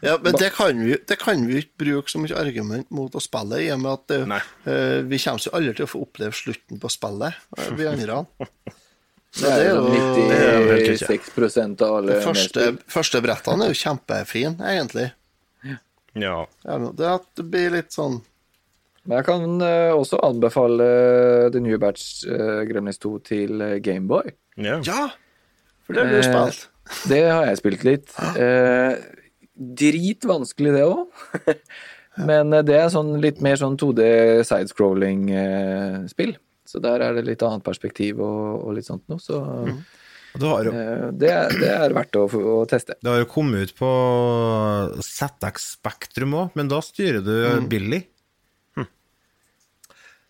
Ja, men det kan vi det kan vi ikke bruke som et argument mot å spille, i og med at det, eh, vi kommer jo aldri til å få oppleve slutten på spillet, vi andre. Det er jo det er jo helt 96 av alle Det første, første brettene er jo kjempefine, egentlig. Ja. Ja, det, at det blir litt sånn Men jeg kan eh, også anbefale The New Batch uh, Gremlins 2 til eh, Gameboy. Ja. For det blir spilt. Eh, det har jeg spilt litt. Eh, dritvanskelig, det òg. Men eh, det er sånn litt mer sånn 2D sidescrolling-spill. Så der er det litt annet perspektiv og, og litt sånt noe. Så Du har jo eh, det, det er verdt å, å teste. Det har jo kommet ut på ZX Spektrum òg, men da styrer du Billy.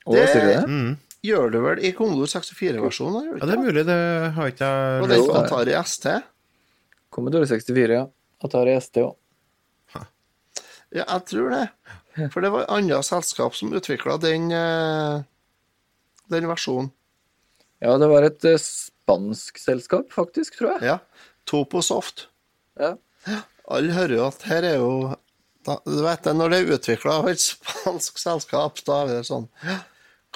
Og hva sier det? Mm. gjør du vel i Commodore 64-versjonen? Ja, det er mulig, det har ikke jeg Og den er Atari ST? Commodore 64, ja. Atari ST òg. Ja, jeg tror det. For det var et annet selskap som utvikla den, eh, den versjonen. Ja, det var et eh, spansk selskap, faktisk, tror jeg. Ja. Toposoft. Ja. Alle hører jo at her er jo da, Du vet det, når det er utvikla av et spansk selskap, da er det sånn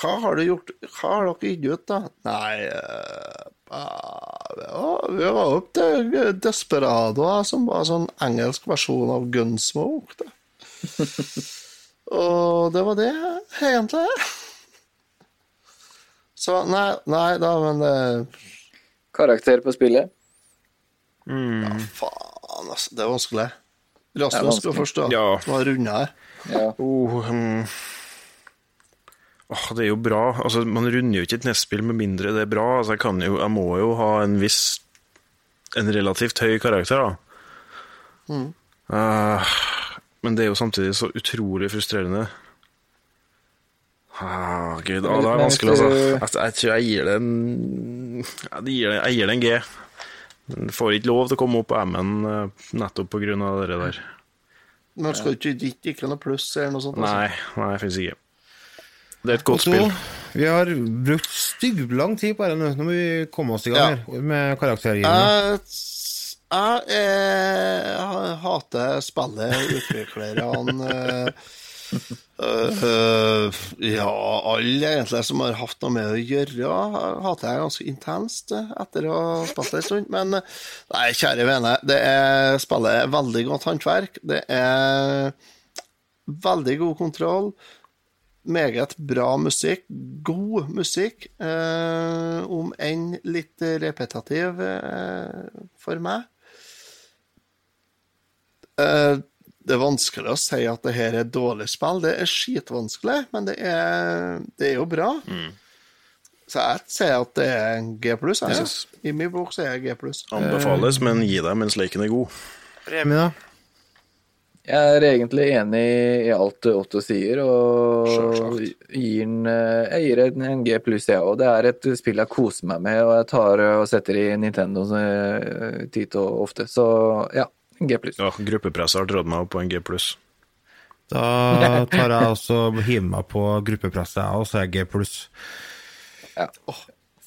Hva har du gjort Hva har dere gitt ut, da? Nei uh, Vi var opp til Desperado, som var sånn engelsk versjon av Gunsmoke. Da. Og det var det, egentlig. Så nei, nei da, men eh, Karakter på spillet. Ja, faen, altså. Det er vanskelig. Rasmus skal først, da. Ja. Som har runda her. Oh, um. oh, det er jo bra. Altså, man runder jo ikke et NES-spill med mindre det er bra. Altså, jeg, kan jo, jeg må jo ha en viss En relativt høy karakter, da. Mm. Uh, men det er jo samtidig så utrolig frustrerende. Ah, Gud, ah, det er vanskelig, hvis altså. Jeg, jeg tror jeg gir det en Jeg gir det, jeg gir det en G. Den får ikke lov til å komme opp på M-en eh, nettopp av det der. Men skal du ikke gitt ikke noe pluss eller noe sånt? altså? Nei, nei, finnes ikke. Det er et godt Og spill. Vi har brukt stygglang tid på dette, nå. Må vi komme oss i gang her med karaktergivende. Jeg, jeg, eh, hater spillet, utviklerne eh, Ja, alle egentlig som har hatt noe med det å gjøre, hater jeg ganske intenst eh, etter å ha spilt en stund. Men nei, kjære vene, det er spillet er veldig godt håndverk. Det er veldig god kontroll. Meget bra musikk. God musikk. Uh, om enn litt repetitiv eh, for meg. Eh, det er vanskelig å si at det her er dårlig spill. Det er skitvanskelig, men det er, det er jo bra. Så jeg sier at det er en G pluss. Ja. synes- I min bok så er jeg G pluss. Anbefales, men gi deg mens leken er god. Remi, da? Jeg er egentlig enig i alt Otto sier, og gir den, eh, jeg gir en, en G pluss, jeg òg. Det er et spill jeg koser meg med, og jeg tar og setter i Nintendo eh, titt og ofte. Så ja, en G pluss. Ja, gruppepresset har dratt meg opp på en G pluss. Da tar jeg også hiver meg på gruppepresset, jeg, og så er jeg G pluss.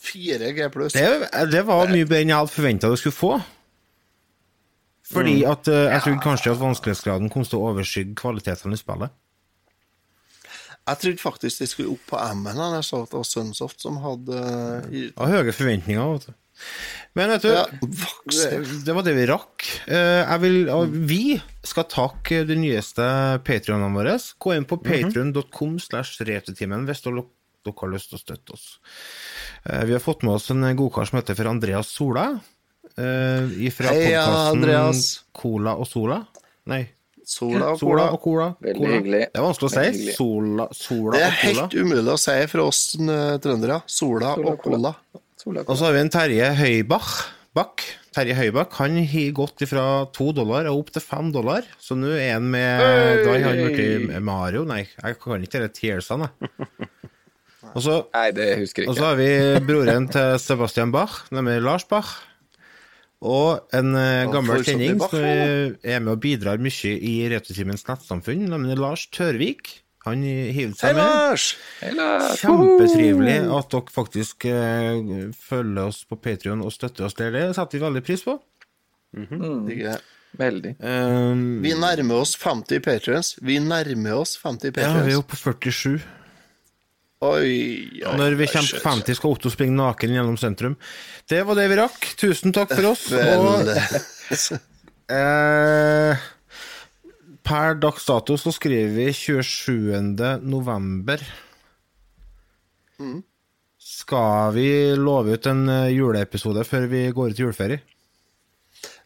Fire G pluss. Det, det var mye bedre enn jeg hadde forventa du skulle få. Fordi Mm. at uh, jeg trodde kanskje at vanskelighetsgraden kom til å overskygge kvaliteten i spillet. Jeg trodde faktisk de skulle opp på M-en. Jeg så at det var Sunsoft som hadde uh, gitt- Jeg har høye forventninger. Vet du. Men vet du, Ja, det, det var det vi rakk. Eh, Jeg vil, vi skal takke de nyeste patrionene våre. Gå inn på patrion.com slash retutimen hvis dere, har lyst til å støtte oss. Eh, Vi har fått med oss en godkar som heter for Andreas Sola. Uh, fra Heia, podkasten Andreas. Cola og Sola. Nei. Sola og Sola Cola. og Cola. Veldig Cola. hyggelig. Det er vanskelig å si. Sola, sola Det er og Cola. helt umulig å si for oss eh, trøndere. Sola og Cola. Og så har vi en Terje Høybach. Bak. Terje Høybakk han har gått fra to dollar og opp til fem dollar. Så nå er han med Da har han blitt Mario. Nei, jeg kan ikke de tearsene. Og så, Nei, det husker jeg og så har vi broren til Sebastian Bach, nemlig Lars Bach. Og en uh, gammel kjenning som er med og bidrar mye i Retrotimens nettsamfunn, nemlig Lars Tørvik. Han hiver seg med. Lars! Kjempetrivelig at dere faktisk eh, følger oss på Patrion og støtter oss der. Det setter vi veldig pris på. Digger. Veldig. Um, Vi nærmer oss 50 patrions. Vi nærmer oss 50 ja, vi er oppe på 47. Oi, oi, Når vi kommer shit. 50, skal Otto springe naken gjennom sentrum. Det var det vi rakk. Tusen takk for oss. Og eh, per dags dato så skriver vi 27. november. Mm. Skal vi love ut en eh, juleepisode før vi går ut i juleferie?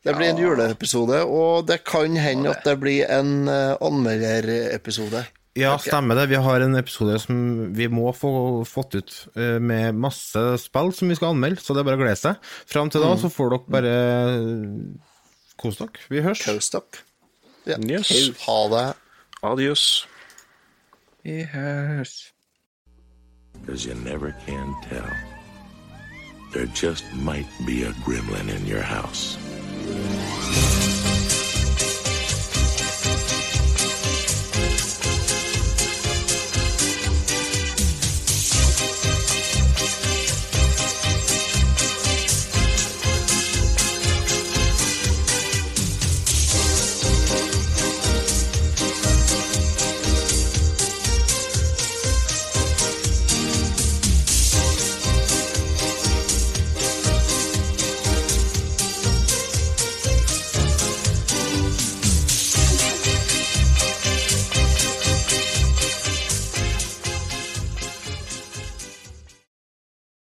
Det blir en juleepisode, og det kan hende at det blir en uh, anmelderepisode. Ja, stemmer det. Vi har en episode som vi må få fått ut eh, med masse spill som vi skal anmelde, så det er bare å glede seg. Fram til da Mm. så får dere bare kose dere. Vi høres. Kos dere. Ja. Yes. Ha det. Adios. Yes. høres. Because you never can tell. There just might be a gremlin in your house.